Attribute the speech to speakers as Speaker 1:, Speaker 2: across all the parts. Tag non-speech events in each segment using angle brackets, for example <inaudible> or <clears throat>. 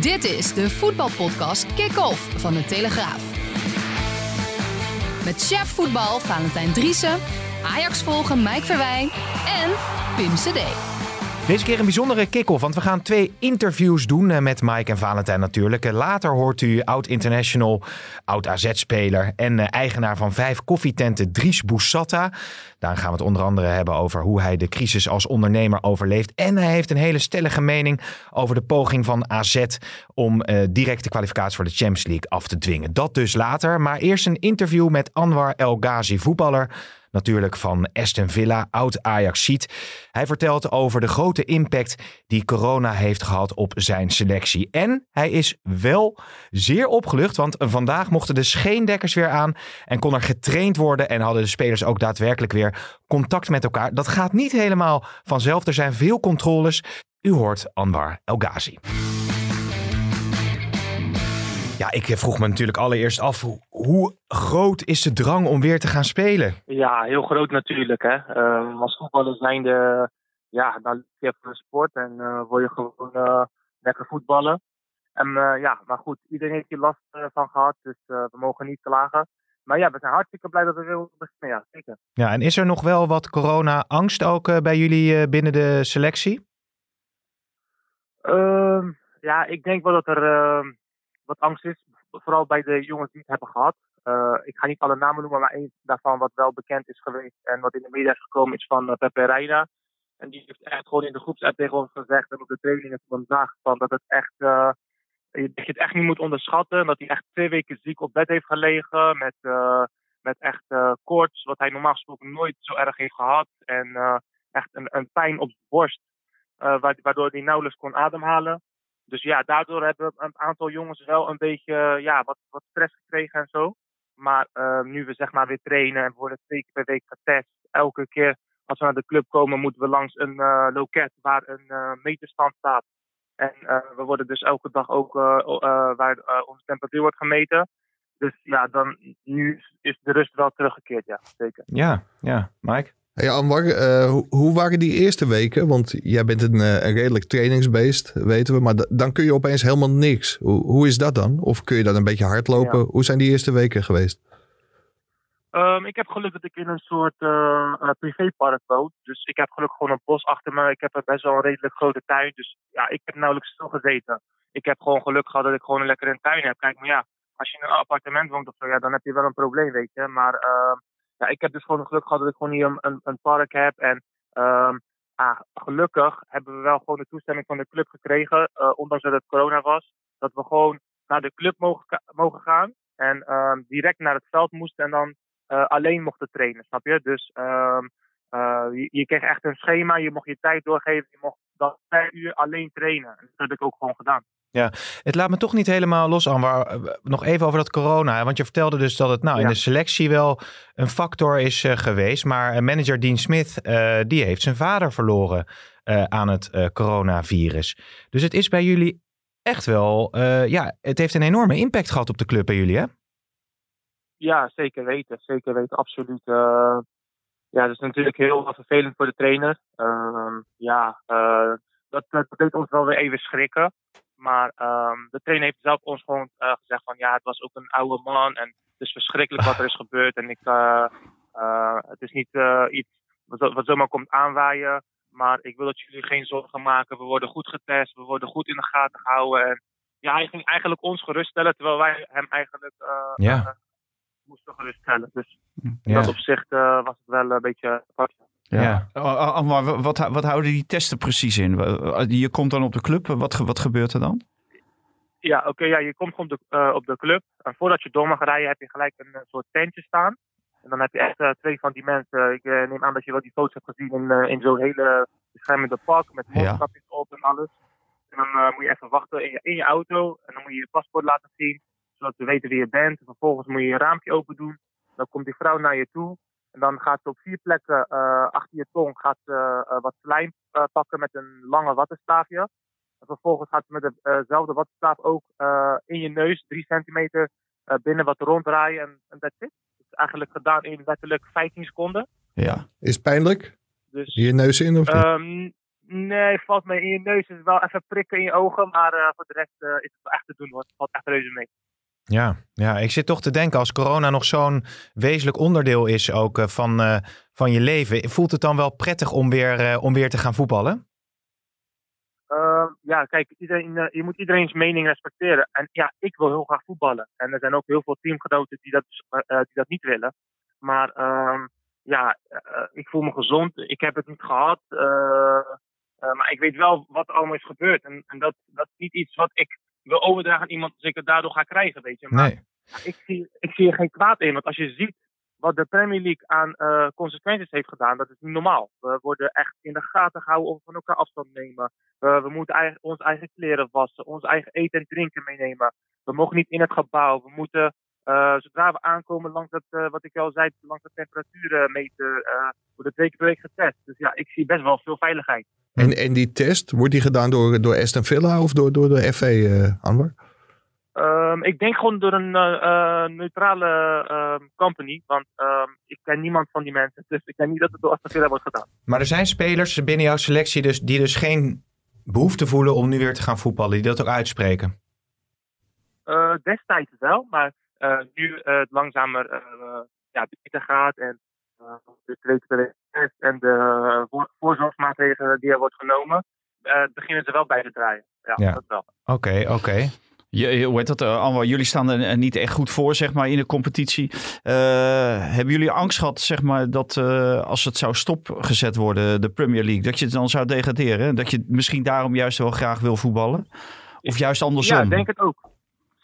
Speaker 1: Dit is de voetbalpodcast Kick-Off van de Telegraaf. Met chef voetbal Valentijn Driessen, Ajax volgen Mike Verwijn en Pim CD.
Speaker 2: Deze keer een bijzondere kick-off, want we gaan twee interviews doen eh, met Mike en Valentijn natuurlijk. Eh, Later hoort u oud-international, oud-AZ-speler en eh, eigenaar van vijf koffietenten Dries Boussata. Daar gaan we het onder andere hebben over hoe hij de crisis als ondernemer overleeft. En hij heeft een hele stellige mening over de poging van AZ om uh, directe kwalificatie voor de Champions League af te dwingen. Dat dus later, maar eerst een interview met Anwar El Ghazi, voetballer natuurlijk van Aston Villa, oud Ajax-ziet. Hij vertelt over de grote impact die corona heeft gehad op zijn selectie. En hij is wel zeer opgelucht, want vandaag mochten de scheendekkers weer aan en kon er getraind worden en hadden de spelers ook daadwerkelijk weer contact met elkaar. Dat gaat niet helemaal vanzelf. Er zijn veel controles. U hoort Anwar El Ghazi. Ja, ik vroeg me natuurlijk allereerst af, hoe groot is de drang om weer te gaan spelen?
Speaker 3: Ja, heel groot natuurlijk. Hè. Uh, als voetballer zijn de, ja, dan je voor de sport en uh, word je gewoon uh, lekker voetballen. En ja, maar goed, iedereen heeft hier last van gehad, dus we mogen niet klagen. Maar ja, we zijn hartstikke blij dat we weer beginnen, ja, zeker.
Speaker 2: Ja, en is er nog wel wat corona-angst ook bij jullie binnen de selectie?
Speaker 3: Ehm, ja, ik denk wel dat er ehm, wat angst is. Vooral bij de jongens die het hebben gehad. Uh, ik ga niet alle namen noemen, maar één daarvan wat wel bekend is geweest en wat in de media is gekomen is van uh, Pepe Reina. En die heeft echt gewoon in de groepsapp tegen ons gezegd en op de trainingen vandaag van dat het echt, uh, dat je het echt niet moet onderschatten. Dat hij echt twee weken ziek op bed heeft gelegen met, met echt koorts, wat hij normaal gesproken nooit zo erg heeft gehad. En echt een, een pijn op de borst, waardoor hij nauwelijks kon ademhalen. Dus ja, daardoor hebben een aantal jongens wel een beetje ja, wat, wat stress gekregen en zo. Maar uh, nu we zeg maar weer trainen en worden twee keer per week getest. Elke keer als we naar de club komen moeten we langs een uh, loket waar een uh, meterstand staat. En we worden dus elke dag ook waar onze temperatuur wordt gemeten. Dus ja, dan, nu is de rust wel teruggekeerd, ja, zeker.
Speaker 2: Ja, ja. Mike?
Speaker 4: Hey Anwar, uh, hoe waren die eerste weken? Want jij bent een, een redelijk trainingsbeest, weten we. Maar dan kun je opeens helemaal niks. Hoe, hoe is dat dan? Of kun je dan een beetje hardlopen? Ja. Hoe zijn die eerste weken geweest?
Speaker 3: Um, ik heb geluk dat ik in een soort uh, privépark woon. Dus ik heb gelukkig gewoon een bos achter me. Ik heb best wel een redelijk grote tuin. Dus ja, ik heb nauwelijks stil gezeten. Ik heb gewoon geluk gehad dat ik gewoon een lekkere tuin heb. Kijk, maar ja, als je in een appartement woont of zo, ja, dan heb je wel een probleem, weet je. Maar uh, ja, ik heb dus gewoon geluk gehad dat ik gewoon hier een, een, park heb. En um, ah, gelukkig hebben we wel gewoon de toestemming van de club gekregen, uh, ondanks dat het corona was. Dat we gewoon naar de club mogen, mogen gaan. En um, direct naar het veld moesten en dan uh, alleen mochten trainen, snap je? Dus um, uh, je, je, kreeg echt een schema, je mocht je tijd doorgeven, je mocht dan per uur alleen trainen. En dat heb ik ook gewoon gedaan.
Speaker 2: Ja, het laat me toch niet helemaal los, Anwar. Nog even over dat corona. Want je vertelde dus dat het nou, ja. in de selectie wel een factor is uh, geweest. Maar manager Dean Smith, uh, die heeft zijn vader verloren uh, aan het coronavirus. Dus het is bij jullie echt wel, ja, het heeft een enorme impact gehad op de club bij jullie, hè?
Speaker 3: Ja, zeker weten. Zeker weten, absoluut. ja, dat is natuurlijk heel vervelend voor de trainer. Ehm, ja, dat, dat deed ons wel weer even schrikken. Maar um, de trainer heeft zelf ons gewoon uh, gezegd van ja, het was ook een oude man en het is verschrikkelijk wat er is gebeurd. En ik, uh, uh, het is niet iets wat, wat zomaar komt aanwaaien. Maar ik wil dat jullie geen zorgen maken. We worden goed getest, we worden goed in de gaten gehouden. En ja, hij ging eigenlijk ons geruststellen, terwijl wij hem eigenlijk
Speaker 2: ja.
Speaker 3: moesten geruststellen. Dus in dat opzicht was het wel een beetje apart.
Speaker 5: Ja. ja. Maar wat, wat houden die testen precies in? Je komt dan op de club, wat, wat gebeurt er dan?
Speaker 3: Ja, oké, okay, ja, je komt op de, uh, op de club. En voordat je door mag rijden heb je gelijk een soort tentje staan. En dan heb je echt uh, twee van die mensen. Ik uh, neem aan dat je wel die foto's hebt gezien in, in zo'n hele beschermende pak met mondkapjes ja. op en alles. En dan eh, moet je even wachten in je, in je auto. En dan moet je je paspoort laten zien, zodat we weten wie je bent. Vervolgens moet je je raampje open doen. Dan komt die vrouw naar je toe. En dan gaat ze op vier plekken eh, achter je tong gaat ze, eh, wat slijm eh, pakken met een lange wattenstaafje. En vervolgens gaat ze met dezelfde wattenstaaf ook eh, in je neus drie centimeter eh, binnen wat ronddraaien. En, en that's it. Dat is eigenlijk gedaan in letterlijk 15 seconden.
Speaker 5: Ja.
Speaker 4: Is pijnlijk?
Speaker 3: Dus
Speaker 4: Je neus in of niet?
Speaker 3: Ehm, nee, valt mee in je neus. is wel even prikken in je ogen. Maar eh, voor de rest eh, is het wel echt te doen hoor. Het valt echt reuze mee.
Speaker 2: Ja, ja, ik zit toch te denken, als corona nog zo'n wezenlijk onderdeel is ook eh, van, eh, van je leven, voelt het dan wel prettig om weer, eh, om weer te gaan voetballen?
Speaker 3: Ehm, ja, kijk, iedereen, je moet iedereen's mening respecteren. En ja, ik wil heel graag voetballen. En er zijn ook heel veel teamgenoten die dat, dus, die dat niet willen. Maar ehm, ja, ik voel me gezond. Ik heb het niet gehad. eh, eh, maar ik weet wel wat er allemaal is gebeurd. En, en dat, dat is niet iets wat ik wil overdragen aan iemand ik het daardoor ga krijgen, weet je. Maar
Speaker 2: Nee.
Speaker 3: ik zie, ik zie er geen kwaad in. Want als je ziet wat de Premier League aan eh, consequenties heeft gedaan, dat is niet normaal. We worden echt in de gaten gehouden om van elkaar afstand nemen. We moeten eigen, onze eigen kleren wassen, ons eigen eten en drinken meenemen. We mogen niet in het gebouw. We moeten, eh, zodra we aankomen langs dat, eh, wat ik al zei, langs de temperaturen meten, eh worden twee keer per week getest. Dus ja, ik zie best wel veel veiligheid.
Speaker 4: En, en die test, wordt die gedaan door, door Aston Villa of door, door de FA, eh Anwar?
Speaker 3: Ehm, ik denk gewoon door een neutrale ehm, company. Want ehm, ik ken niemand van die mensen. Dus ik denk niet dat het door Aston Villa wordt gedaan.
Speaker 2: Maar er zijn spelers binnen jouw selectie dus, die dus geen behoefte voelen om nu weer te gaan voetballen, die dat ook uitspreken.
Speaker 3: Eh, destijds wel, maar nu eh, het langzamer eh, ja, beter gaat en eh, de test en de eh, voor- voorzorgsmaatregelen die er wordt genomen, eh, beginnen ze wel bij te draaien. Ja,
Speaker 2: Ja.
Speaker 3: dat wel.
Speaker 2: Oké, oké.
Speaker 5: Je, je- hoe heet dat, eh, Anwar? Jullie staan er eh, niet echt goed voor, zeg maar, in de competitie. Eh, hebben jullie angst gehad, zeg maar, dat eh, als het zou stopgezet worden, de Premier League, dat je het dan zou degraderen? Dat je misschien daarom juist wel graag wil voetballen? Of juist andersom?
Speaker 3: Ja, ik denk het ook.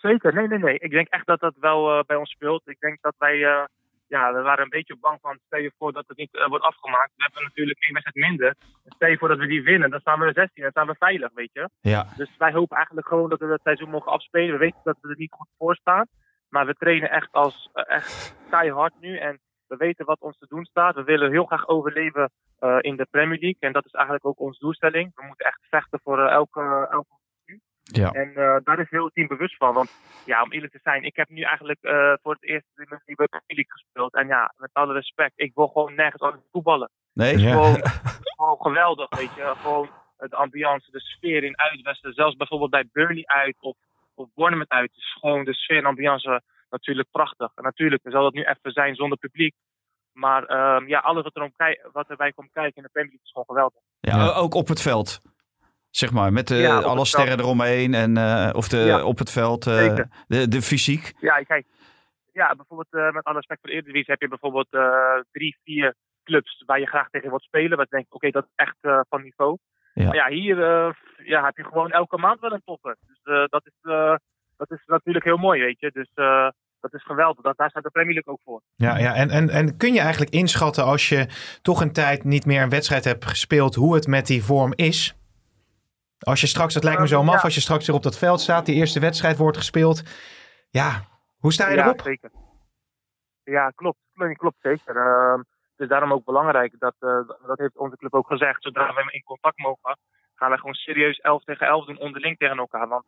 Speaker 3: Zeker, nee, nee, nee. Ik denk echt dat dat wel eh, bij ons speelt. Ik denk dat wij, eh, ja, we waren een beetje bang van, stel je voor dat het niet eh, wordt afgemaakt. We hebben natuurlijk één wedstrijd minder. Stel je voor dat we die winnen, dan staan we er 16, dan staan we veilig, weet je.
Speaker 5: Ja,
Speaker 3: Dus wij hopen eigenlijk gewoon dat we het seizoen mogen afspelen. We weten dat we er niet goed voor staan. Maar we trainen echt, als, echt keihard nu. En we weten wat ons te doen staat. We willen heel graag overleven in de Premier League. En dat is eigenlijk ook onze doelstelling. We moeten echt vechten voor elke, elke
Speaker 5: ja.
Speaker 3: en eh, daar is heel het team bewust van. Want ja, om eerlijk te zijn, ik heb nu eigenlijk eh, voor het eerst in de Premier League gespeeld. En ja, met alle respect, ik wil gewoon nergens anders voetballen.
Speaker 5: Nee?
Speaker 2: Ja.
Speaker 3: Gewoon, <laughs> gewoon geweldig, weet je. Gewoon de ambiance, de sfeer in uitwesten. Zelfs bijvoorbeeld bij Burnley uit of, of Bournemouth uit. is gewoon de sfeer en ambiance natuurlijk prachtig. En natuurlijk zal dat nu even zijn zonder publiek. Maar ehm, ja, alles wat, erom wat erbij komt kijken in de Premier League is gewoon geweldig.
Speaker 5: Ja,
Speaker 2: Ja.
Speaker 5: ook op het veld. Zeg maar, met de,
Speaker 3: Ja, op
Speaker 5: alle sterren
Speaker 3: veld.
Speaker 5: eromheen en eh, of de,
Speaker 3: Ja.
Speaker 5: op het veld, eh, de, de fysiek.
Speaker 3: Ja, kijk. Ja, bijvoorbeeld eh, met alle respect voor de Eredivisie heb je bijvoorbeeld eh, drie, vier clubs waar je graag tegen wilt spelen. Waar je denkt, oké, dat is echt eh, van niveau.
Speaker 5: Ja.
Speaker 3: Maar ja, hier eh, ja, heb je gewoon elke maand wel een topper. Dus eh, dat, is, eh, dat is natuurlijk heel mooi, weet je. Dus eh, dat is geweldig. Dat, daar staat de Premier League ook voor.
Speaker 2: Ja, ja. En, en, en kun je eigenlijk inschatten als je toch een tijd niet meer een wedstrijd hebt gespeeld, hoe het met die vorm is? Als je straks, dat lijkt me zo maf,
Speaker 3: ja.
Speaker 2: als je straks weer op dat veld staat, die eerste wedstrijd wordt gespeeld. Ja, hoe sta je
Speaker 3: ja,
Speaker 2: erop?
Speaker 3: zeker. Ja, klopt. Klopt zeker. Ehm, het is daarom ook belangrijk, dat, eh, dat heeft onze club ook gezegd, zodra we in contact mogen, gaan we gewoon serieus 11 tegen 11 doen onderling tegen elkaar. Want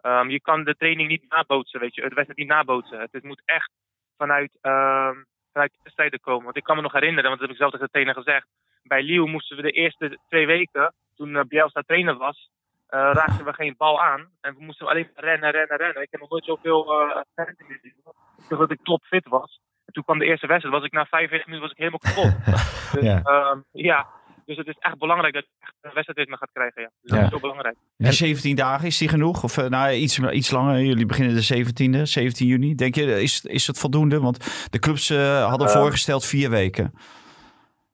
Speaker 3: ehm, je kan de training niet nabootsen, weet je, de wedstrijd niet nabootsen. Het, het moet echt vanuit, ehm, vanuit de wedstrijden komen. Want ik kan me nog herinneren, want dat heb ik zelf tegen de trainer gezegd, bij Lille moesten we de eerste twee weken, toen uh, Bielsa trainer was, eh, raakten we geen bal aan. En we moesten alleen rennen, rennen, rennen. Ik heb nog nooit zoveel uh, gezien. Dat ik topfit was. En toen kwam de eerste wedstrijd, was ik na 45 minuten was ik helemaal kapot. <laughs> dus,
Speaker 2: Ja.
Speaker 3: ja. ja, dus het is echt belangrijk dat je echt een wedstrijdritme gaat krijgen. Ja. Dus
Speaker 2: Ja.
Speaker 3: dat is heel belangrijk.
Speaker 5: Die 17 dagen, is die genoeg? Of eh, nou, iets, iets langer? Jullie beginnen de 17e, 17 juni. Denk je, is, is het voldoende? Want de clubs eh, hadden
Speaker 3: Eh.
Speaker 5: voorgesteld vier weken.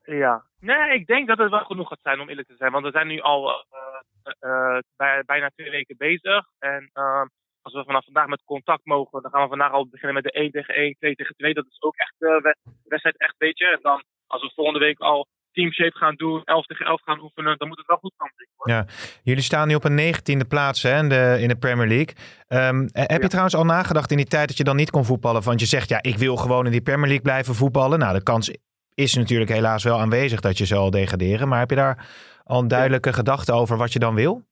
Speaker 3: Ja. Nee, ik denk dat het wel genoeg gaat zijn om eerlijk te zijn. Want we zijn nu al eh, eh, bij, bijna twee weken bezig. En eh, als we vanaf vandaag met contact mogen, dan gaan we vandaag al beginnen met de 1 tegen 1, 2 tegen 2. Dat is ook echt uh, wedstrijd echt, weet je. En dan als we volgende week al teamshape gaan doen, 11 tegen 11 gaan oefenen, dan moet het wel goed gaan.
Speaker 2: Ja. Jullie staan nu op een negentiende plaats hè, in, de, in de Premier League. Ehm, eh, heb je trouwens al nagedacht in die tijd dat je dan niet kon voetballen? Want je zegt, ja, ik wil gewoon in die Premier League blijven voetballen. Nou, de kans is natuurlijk helaas wel aanwezig dat je zal degraderen. Maar heb je daar al een duidelijke gedachte over wat je dan wil?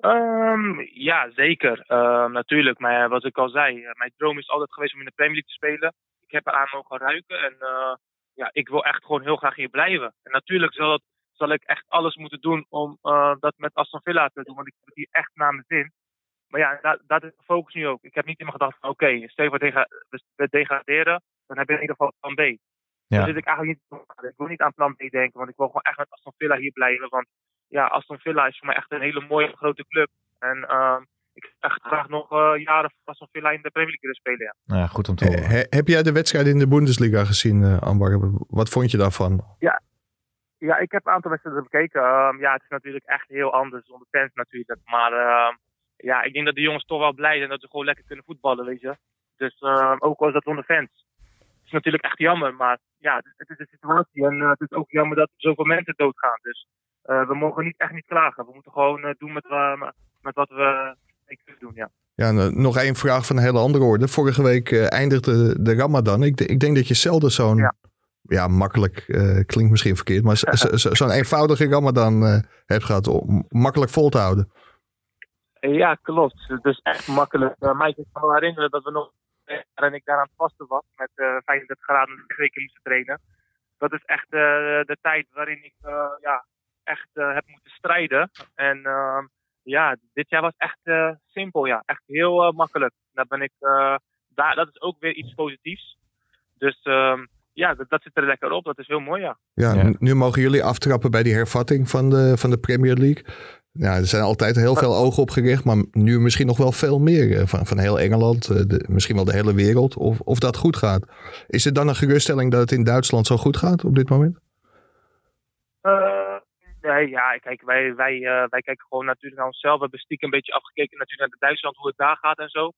Speaker 3: Ehm, ja, zeker. Ehm, natuurlijk. Maar wat ik al zei, eh, mijn droom is altijd geweest om in de Premier League te spelen. Ik heb eraan mogen ruiken en eh, ja, ik wil echt gewoon heel graag hier blijven. En natuurlijk zal, het, zal ik echt alles moeten doen om eh, dat met Aston Villa te doen, want ik heb het hier echt naar mijn zin. Maar ja, dat, dat is de focus nu ook. Ik heb niet in mijn gedachten oké, stel dega- we- we degraderen, dan heb je in ieder geval plan B.
Speaker 2: Ja.
Speaker 3: Daar zit ik eigenlijk niet aan. Ik wil niet aan plan B denken, want ik wil gewoon echt met Aston Villa hier blijven. Want ja, Aston Villa is voor mij echt een hele mooie grote club. En ehm, ik zou echt graag nog eh, jaren voor Aston Villa in de Premier League willen spelen. Ja.
Speaker 2: Nou ja, goed om te horen.
Speaker 4: He- heb jij de wedstrijd in de Bundesliga gezien, eh Anwar? Wat vond je daarvan?
Speaker 3: ja, ik heb een aantal wedstrijden bekeken. Ehm, ja, het is natuurlijk echt heel anders zonder fans natuurlijk. Maar ehm, ja, ik denk dat de jongens toch wel blij zijn dat ze gewoon lekker kunnen voetballen, weet je. Dus ehm, ook al is dat zonder fans. Het is natuurlijk echt jammer, maar ja, het, is de situatie. En eh, het is ook jammer dat zoveel mensen doodgaan. Dus eh, we mogen niet echt niet klagen. We moeten gewoon eh, doen met, met wat we ik kunnen doen, ja.
Speaker 4: Ja, nog één vraag van een hele andere orde. Vorige week eindigde de Ramadan. Ik, ik denk dat je zelden zo'n, ja,
Speaker 3: Ja.
Speaker 4: makkelijk, klinkt misschien verkeerd, maar zo- zo- zo- zo'n <laughs> eenvoudige Ramadan eh, hebt gehad. Om makkelijk vol te houden.
Speaker 3: Ja, klopt. Het is echt makkelijk. Uh, mij kan me herinneren dat we nog en ik daar aan het vasten was met eh 35 graden twee keer moesten trainen. Dat is echt eh, de tijd waarin ik eh, ja, echt eh, heb moeten strijden. En ehm, ja, dit jaar was echt eh, simpel, ja. Echt heel eh, makkelijk. Daar ben ik, eh, daar, dat is ook weer iets positiefs. Dus ehm, ja, dat, dat zit er lekker op. Dat is heel mooi, ja.
Speaker 4: Ja,
Speaker 2: Ja.
Speaker 4: nu mogen jullie aftrappen bij die hervatting van de, van de Premier League. Ja, er zijn altijd heel veel ogen op gericht, maar nu misschien nog wel veel meer eh, van, van heel Engeland, eh, de, misschien wel de hele wereld, of, of dat goed gaat. Is het dan een geruststelling dat het in Duitsland zo goed gaat op dit moment?
Speaker 3: Eh, nee, ja, kijk, wij, wij, wij kijken gewoon natuurlijk naar onszelf. We hebben stiekem een beetje afgekeken natuurlijk naar Duitsland, hoe het daar gaat en zo.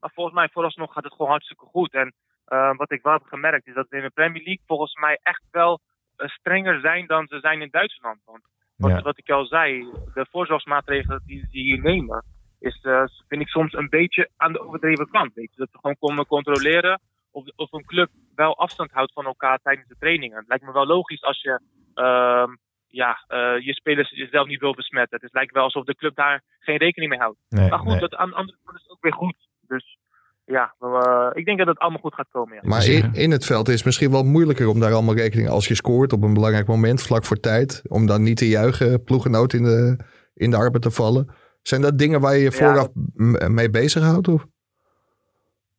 Speaker 3: Maar volgens mij, vooralsnog gaat het gewoon hartstikke goed. En wat ik wel heb gemerkt, is dat we in de Premier League volgens mij echt wel strenger zijn dan ze zijn in Duitsland. Want wat,
Speaker 2: Ja.
Speaker 3: wat ik al zei, de voorzorgsmaatregelen die ze hier nemen, is, eh, vind ik soms een beetje aan de overdreven kant. Weet je? Dat we gewoon komen controleren of, of een club wel afstand houdt van elkaar tijdens de trainingen. Het lijkt me wel logisch als je ehm, ja, eh, je spelers jezelf niet wil besmetten. Het lijkt wel alsof de club daar geen rekening mee houdt.
Speaker 2: Nee,
Speaker 3: Maar goed,
Speaker 2: nee.
Speaker 3: dat aan de andere kant is ook weer goed. Dus ja, we, ik denk dat het allemaal goed gaat komen. Ja.
Speaker 4: Maar in, in het veld is het misschien wel moeilijker om daar allemaal rekening als je scoort op een belangrijk moment, vlak voor tijd, om dan niet te juichen, ploegenoot in de, in de arbeid te vallen. Zijn dat dingen waar je je vooraf mee bezighoudt? Of?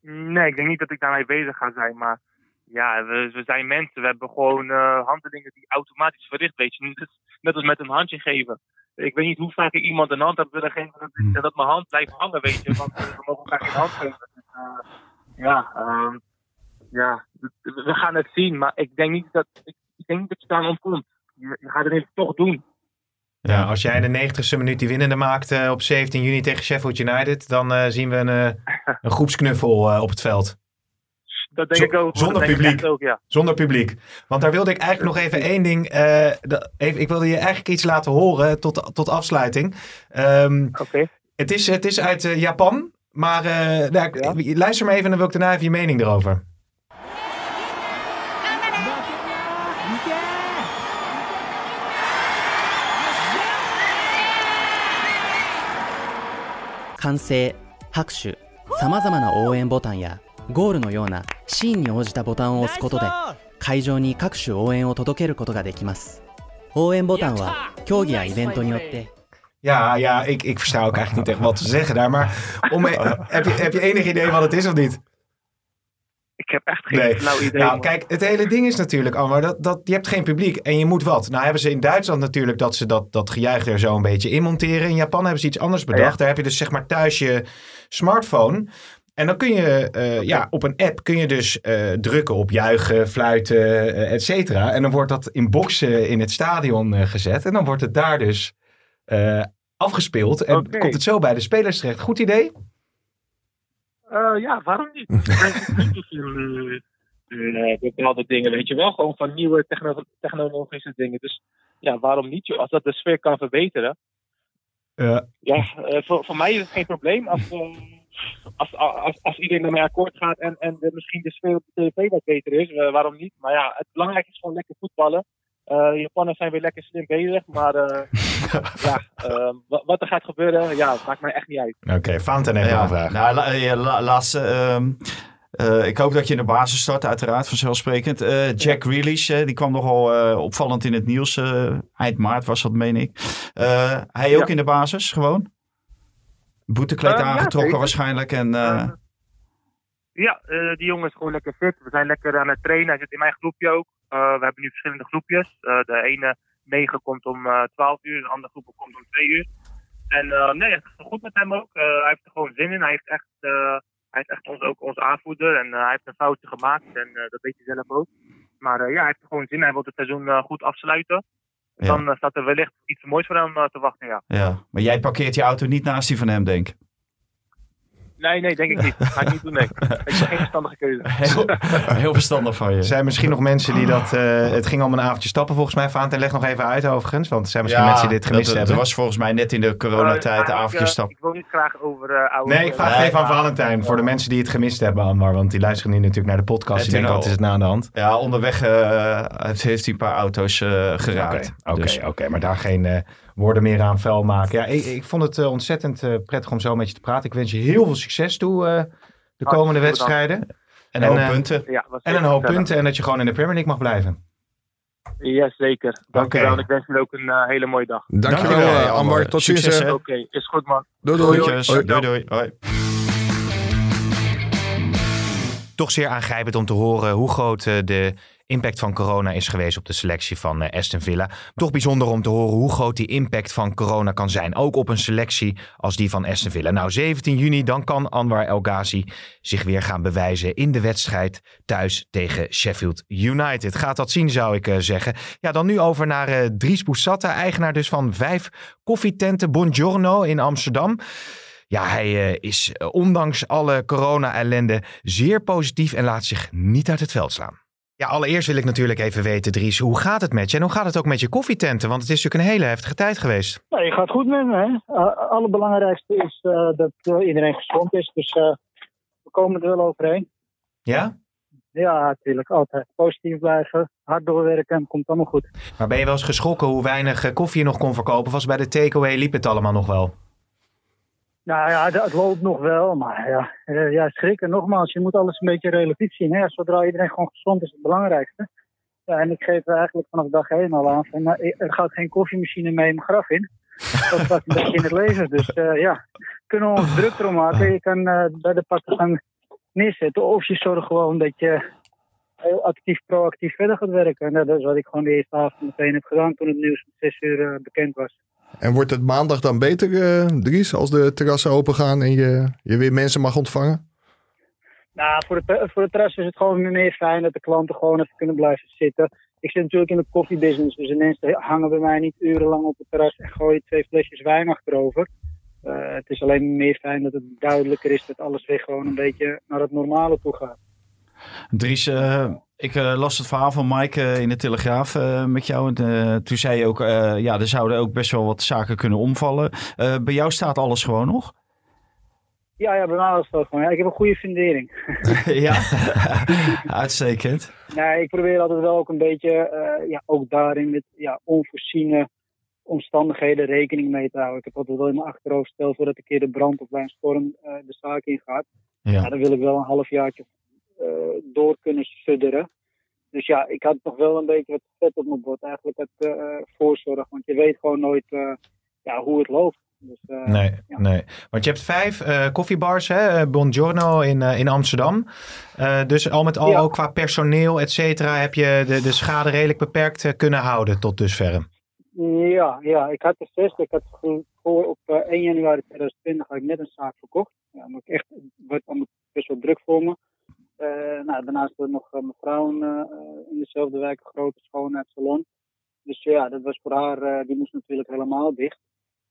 Speaker 3: Nee, ik denk niet dat ik daarmee bezig ga zijn. Maar ja, we, we zijn mensen. We hebben gewoon eh, handelingen die automatisch verricht. Weet je, net, net als met een handje geven. Ik weet niet hoe vaak ik iemand een hand heb willen geven. Dat,
Speaker 2: Hm.
Speaker 3: dat mijn hand blijft hangen, weet je. Want eh, we mogen elkaar geen hand geven. Dus, eh, ja, ehm, ja, we gaan het zien. Maar ik denk niet dat, ik, ik denk niet dat je daar ontkomt. Je, je gaat het even toch doen.
Speaker 2: Ja, als jij in de 90ste minuut die winnende maakt eh, op 17 juni tegen Sheffield United, dan eh, zien we een, eh, <laughs> een groepsknuffel op het veld.
Speaker 3: Dat denk ik ook.
Speaker 2: zonder publiek.
Speaker 3: ook, ja.
Speaker 2: Zonder publiek. Want daar wilde ik eigenlijk nog even één ding. even, ik wilde je eigenlijk iets laten horen tot, tot afsluiting. Ehm,
Speaker 3: Oké.
Speaker 2: het, is, het is uit Japan. Maar eh, nou, ik-
Speaker 3: Ja.
Speaker 2: luister maar even en dan wil ik daarna even je mening erover.
Speaker 6: 歓声拍手さまざまな応援ボタンやゴールのようなシーンに応じたボタンを押すことで会場に各種応援を届けることができます応援ボタンは競技やイベントによって
Speaker 2: Ja, ja ik, ik versta ook eigenlijk niet echt wat te zeggen daar. Maar om, eh, <laughs> heb, je, heb je enig idee wat het is of niet?
Speaker 3: Ik heb echt geen
Speaker 2: Nee.
Speaker 3: flauw idee.
Speaker 2: Nou, kijk, het hele ding is natuurlijk, Anwar, dat, dat je hebt geen publiek en je moet wat. Nou hebben ze in Duitsland natuurlijk dat ze dat, dat gejuich er zo een beetje in monteren. In Japan hebben ze iets anders bedacht.
Speaker 3: Ja.
Speaker 2: Daar heb je dus zeg maar thuis je smartphone. En dan kun je eh, ja, op een app kun je dus eh, drukken op juichen, fluiten, eh, et cetera. En dan wordt dat in boxen in het stadion gezet. En dan wordt het daar dus eh, afgespeeld. En komt het zo bij de spelers terecht. Goed idee?
Speaker 3: Eh, ja, waarom niet? <laughs> Niet, eh, uh, bepaalde dingen, weet je wel. Gewoon van nieuwe techno technologische dingen. Dus ja, waarom niet? Joh? Als dat de sfeer kan verbeteren.
Speaker 2: Ja,
Speaker 3: ja uh, voor, voor mij is het geen probleem. Als, uh, als, als, als iedereen ermee akkoord gaat en, en de, misschien de sfeer op de tv wat beter is, waarom niet? Maar ja, het belangrijkste is gewoon lekker voetballen. Uh, Japanners zijn weer lekker slim bezig, maar uh, <laughs> ja, uh, wat er gaat gebeuren, ja, maakt mij echt niet uit.
Speaker 2: Oké, okay, Fountain heeft ja, een vraag.
Speaker 5: Nou, la, la, laatste. Uh, ik hoop dat je in de basis start, uiteraard, vanzelfsprekend. Jack Grealish, die kwam nogal opvallend in het nieuws. eind maart was dat, meen ik. hij ook ja. in de basis, gewoon? Boetekleed aangetrokken
Speaker 3: ja,
Speaker 5: waarschijnlijk. En,
Speaker 3: ja, die jongen is gewoon lekker fit. We zijn lekker aan het trainen. Hij zit in mijn groepje ook. Uh, we hebben nu verschillende groepjes. Uh, de ene negen komt om uh, 12 uur, de andere groep komt om 2 uur. En nee, het is goed met hem ook. hij heeft er gewoon zin in. Hij heeft echt, hij is echt ons, ook ons aanvoerder. En hij heeft een foutje gemaakt. En dat weet hij zelf ook. Maar ja, hij heeft er gewoon zin in. Hij wil het seizoen goed afsluiten. Ja. Dan staat er wellicht iets moois voor hem te wachten, ja.
Speaker 5: ja. Maar jij parkeert je auto niet naast die van hem, denk ik.
Speaker 3: Nee, nee, denk ik niet. Ga ik niet doen, nee. <laughs> Ik is geen verstandige keuze.
Speaker 5: Heel, heel verstandig van je.
Speaker 2: Er zijn misschien nog mensen die dat... Uh, het ging om een avondje stappen volgens mij. Vaant en leg nog even uit overigens. Want er zijn misschien ja, mensen die dit gemist
Speaker 5: dat,
Speaker 2: hebben.
Speaker 5: Er was volgens mij net in de coronatijd uh, avondje stappen.
Speaker 3: Ik wil niet graag over uh, oude...
Speaker 2: Nee, ik vraag nee, even aan Valentijn. Voor de mensen die het gemist hebben, Anwar. Want die luisteren nu natuurlijk naar de podcast. Die denken, wat is het nou aan de hand?
Speaker 5: Ja, onderweg heeft hij een paar auto's geraakt.
Speaker 2: Oké, okay, dus. oké, okay, maar daar geen woorden meer aan vuil maken. Ja, ik, ik vond het uh, ontzettend uh, prettig om zo met je te praten. Ik wens je heel veel succes toe uh, de komende wedstrijden.
Speaker 5: En een hoop punten.
Speaker 3: Ja,
Speaker 2: en een hoop punten. En dat je gewoon in de Premier League mag blijven.
Speaker 3: Ja, zeker. Dankjewel. Okay. Ik wens je ook een uh, hele mooie dag.
Speaker 4: Dankjewel, Dankjewel uh, Amber. Tot ziens.
Speaker 3: Oké, okay, is goed man.
Speaker 4: Doei doei.
Speaker 5: Doei doei. doei, doei. Hoi.
Speaker 2: Toch zeer aangrijpend om te horen hoe groot de impact van corona is geweest op de selectie van uh, Aston Villa. Toch bijzonder om te horen hoe groot die impact van corona kan zijn. Ook op een selectie als die van Aston Villa. Nou, 17 juni, dan kan Anwar El Ghazi zich weer gaan bewijzen in de wedstrijd thuis tegen Sheffield United. Gaat dat zien, zou ik uh, zeggen. Ja, dan nu over naar uh, Dries Boussata, eigenaar dus van vijf koffietenten Buongiorno in Amsterdam. Ja, hij is ondanks alle corona-ellende zeer positief en laat zich niet uit het veld slaan. Ja, allereerst wil ik natuurlijk even weten, Dries, hoe gaat het met je? En hoe gaat het ook met je koffietenten? Want het is natuurlijk een hele heftige tijd geweest.
Speaker 7: Nee, het gaat goed met me. Hè? Uh, allerbelangrijkste is uh, dat uh, iedereen gezond is. Dus we komen er wel overheen.
Speaker 2: Ja?
Speaker 7: Ja, natuurlijk. Altijd positief blijven, hard doorwerken, komt allemaal goed.
Speaker 2: Maar ben je wel eens geschrokken hoe weinig koffie je nog kon verkopen? Was bij de takeaway liep het allemaal nog wel?
Speaker 7: Nou ja, het loopt nog wel, maar ja, uh, ja schrikken. Nogmaals, je moet alles een beetje relatief zien. Hè? Zodra iedereen gewoon gezond is, het belangrijkste. Ja, en ik geef eigenlijk vanaf dag één al aan van, nou, er gaat geen koffiemachine mee mijn graf in. Dat staat een beetje in het leven. Dus uh, ja, kunnen we ons druk erom maken. Je kan uh, bij de pakken gaan neerzetten. Of je zorgt gewoon dat je heel actief, proactief verder gaat werken. En dat is wat ik gewoon de eerste avond meteen heb gedaan toen het nieuws om zes uur bekend was.
Speaker 4: En wordt het maandag dan beter, uh, Dries, als de terrassen open gaan en je, je weer mensen mag ontvangen?
Speaker 7: Nou, voor de, voor terras is het gewoon meer fijn dat de klanten gewoon even kunnen blijven zitten. Ik zit natuurlijk in de koffiebusiness, dus de mensen hangen bij mij niet urenlang op het terras en gooien twee flesjes wijn achterover. Uh, het is alleen meer fijn dat het duidelijker is dat alles weer gewoon een beetje naar het normale toe gaat.
Speaker 5: Dries, uh, ik uh, las het verhaal van Mike uh, in de Telegraaf met jou. En toen zei je ook, ja, er zouden ook best wel wat zaken kunnen omvallen. bij jou staat alles gewoon nog?
Speaker 7: Ja, ja bij mij is het gewoon. Ja, ik heb een goede fundering. <laughs> <laughs>
Speaker 5: ja, <laughs> uitstekend.
Speaker 7: Nee, ik probeer altijd wel ook een beetje, ja, ook daarin met ja, onvoorziene omstandigheden rekening mee te houden. Ik heb altijd wel in mijn achterhoofd stel voordat een keer de brand of bij een storm de zaak ingaat. Ja. ja. dan wil ik wel een halfjaartje uh, door kunnen sudderen. Dus ja, ik had nog wel een beetje wat vet op mijn bord. Eigenlijk het uh, voorzorg. Want je weet gewoon nooit uh, ja, hoe het loopt. Dus,
Speaker 2: nee, ja. nee. Want je hebt vijf koffiebars, hè? Buongiorno in, in Amsterdam. dus al met al, ja. ook qua personeel, et cetera, heb je de, de schade redelijk beperkt kunnen houden tot dusverre.
Speaker 7: Ja, ja, ik had de zesde. Ik had voor op 1 januari 2020 had ik net een zaak verkocht. Ja, maar ik echt, werd allemaal best wel druk voor me. Uh, nou, daarnaast hebben we nog uh, mevrouw uh, in dezelfde wijk, een grote schoonheidssalon. Dus ja, dat was voor haar, die moest natuurlijk helemaal dicht.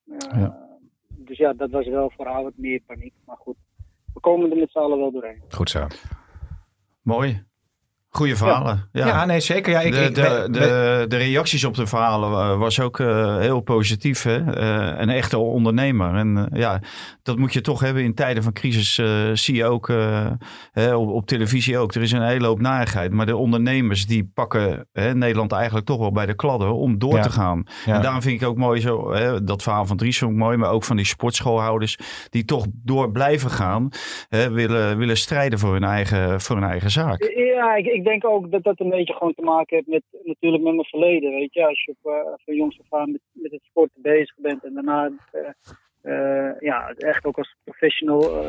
Speaker 7: Ja. Dus ja, dat was wel voor haar wat meer paniek. Maar goed, we komen er met z'n allen wel doorheen.
Speaker 2: Goed zo.
Speaker 5: Mooi. Goeie verhalen. Ja,
Speaker 2: Ja, nee, zeker. Ja, ik,
Speaker 5: de,
Speaker 2: ik,
Speaker 5: de, de, de reacties op de verhalen wa- was ook eh, heel positief. Hè? Eh, een echte ondernemer. En eh, ja, dat moet je toch hebben in tijden van crisis. eh, zie je ook eh, hè, op, op televisie ook. Er is een hele hoop narigheid. Maar de ondernemers die pakken hè, Nederland eigenlijk toch wel bij de kladden om door
Speaker 2: Ja.
Speaker 5: te gaan.
Speaker 2: Ja.
Speaker 5: En daarom vind ik ook mooi zo, hè, dat verhaal van Dries vond ik mooi. Maar ook van die sportschoolhouders die toch door blijven gaan. Hè, willen, willen strijden voor hun eigen, voor hun eigen zaak.
Speaker 7: Ja, ik, ik denk ook dat dat een beetje gewoon te maken heeft met natuurlijk met mijn verleden. Weet je, als je op, eh, van jongs af aan met, met het sport bezig bent en daarna eh, eh, ja, echt ook als professional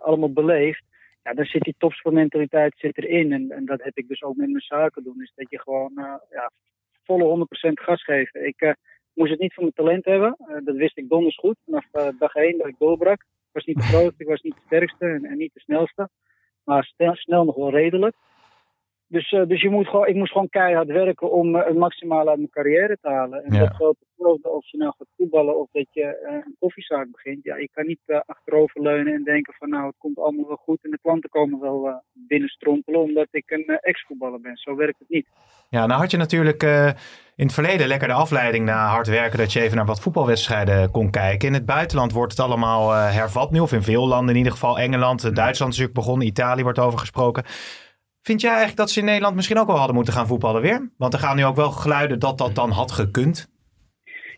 Speaker 7: allemaal beleeft. Ja, dan zit die topsportmentaliteit zit erin. En, en dat heb ik dus ook met mijn zaken doen. Is dat je gewoon ja, volle 100% gas geven. Ik moest het niet van mijn talent hebben. Dat wist ik donders goed. Vanaf dag 1 dat ik doorbrak. Ik was niet de grootste, ik was niet de sterkste en, en niet de snelste maar snel, snel nog wel redelijk. Dus, eh, dus je moet gewoon, ik moest gewoon keihard werken om eh, het maximale uit mijn carrière te halen. En
Speaker 2: Ja.
Speaker 7: dat geldt hetzelfde of je nou gaat voetballen of dat je eh, een koffiezaak begint. Ja, je kan niet eh, achteroverleunen en denken van nou, het komt allemaal wel goed en de klanten komen wel binnenstrompelen omdat ik een ex-voetballer ben. Zo werkt het niet.
Speaker 2: Ja, nou had je natuurlijk in het verleden lekker de afleiding na hard werken dat je even naar wat voetbalwedstrijden kon kijken. In het buitenland wordt het allemaal hervat nu, of in veel landen in ieder geval. Engeland, Duitsland is natuurlijk begonnen, Italië wordt over gesproken. Vind jij eigenlijk dat ze in Nederland misschien ook wel hadden moeten gaan voetballen weer? Want er gaan nu ook wel geluiden dat dat dan had gekund.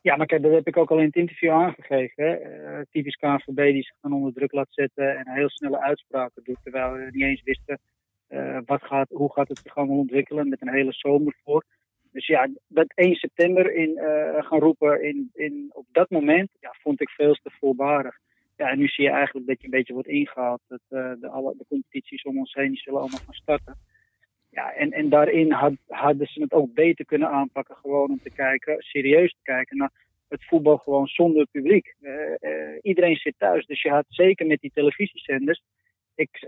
Speaker 7: Ja, maar kijk, dat heb ik ook al in het interview aangegeven. Hè. Eh, typisch KNVB die zich dan onder druk laat zetten en heel snelle uitspraken doet. Terwijl we niet eens wisten eh, wat gaat, hoe gaat het zich allemaal ontwikkelen met een hele zomer voor. Dus ja, dat 1 september in, eh, gaan roepen in, in, op dat moment ja, vond ik veel te voorbarig. Ja, en nu zie je eigenlijk dat je een beetje wordt ingehaald. Dat eh, de, alle, de competities om ons heen die zullen allemaal gaan starten. Ja, en, en daarin had, hadden ze het ook beter kunnen aanpakken. Gewoon om te kijken, serieus te kijken naar het voetbal gewoon zonder publiek. Eh, eh, iedereen zit thuis, dus je had zeker met die televisiezenders ik,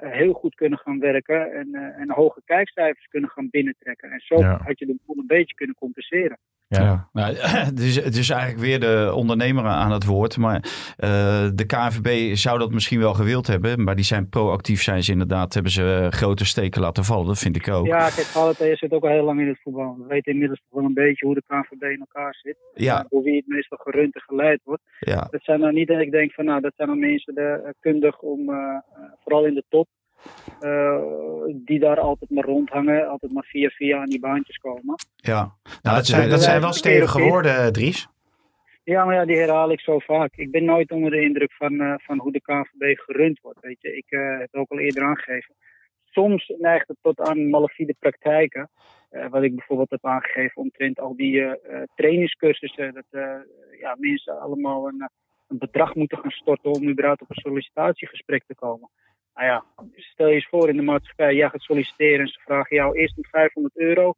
Speaker 7: heel goed kunnen gaan werken en, en hoge kijkcijfers kunnen gaan binnentrekken. En zo
Speaker 2: Ja.
Speaker 7: had je de boel een beetje kunnen compenseren.
Speaker 2: Ja.
Speaker 5: Nou, <clears throat> het, is, het is eigenlijk weer de ondernemer aan het woord. Maar eh, de KNVB zou dat misschien wel gewild hebben. Maar die zijn proactief, zijn ze inderdaad. Hebben ze eh, grote steken laten vallen. Dat vind ik ook.
Speaker 7: Ja, kijk, Valentijn zit ook al heel lang in het voetbal. We weten inmiddels toch wel een beetje hoe de KNVB in elkaar zit.
Speaker 5: Ja.
Speaker 7: Door wie het meestal gerund en geleid wordt.
Speaker 5: Ja.
Speaker 7: Dat zijn nou niet dat ik denk van nou, dat zijn nou mensen de, eh, kundig om, vooral in de top, eh, die daar altijd maar rondhangen, altijd maar via via aan die baantjes komen.
Speaker 5: ja.
Speaker 2: Nou, dat zijn, dat zijn wel stevige woorden, Dries.
Speaker 7: Ja, maar ja, die herhaal ik zo vaak. Ik ben nooit onder de indruk van, eh, van hoe de KNVB gerund wordt. Weet je, ik eh, heb het ook al eerder aangegeven. Soms neigt het tot aan malafide praktijken. Eh, wat ik bijvoorbeeld heb aangegeven omtrent al die eh, eh, trainingscursussen. Dat eh, ja, mensen allemaal een, eh, een bedrag moeten gaan storten om überhaupt op een sollicitatiegesprek te komen. Nou ja, stel je eens voor in de maatschappij, jij gaat solliciteren en ze vragen jou eerst om 500 euro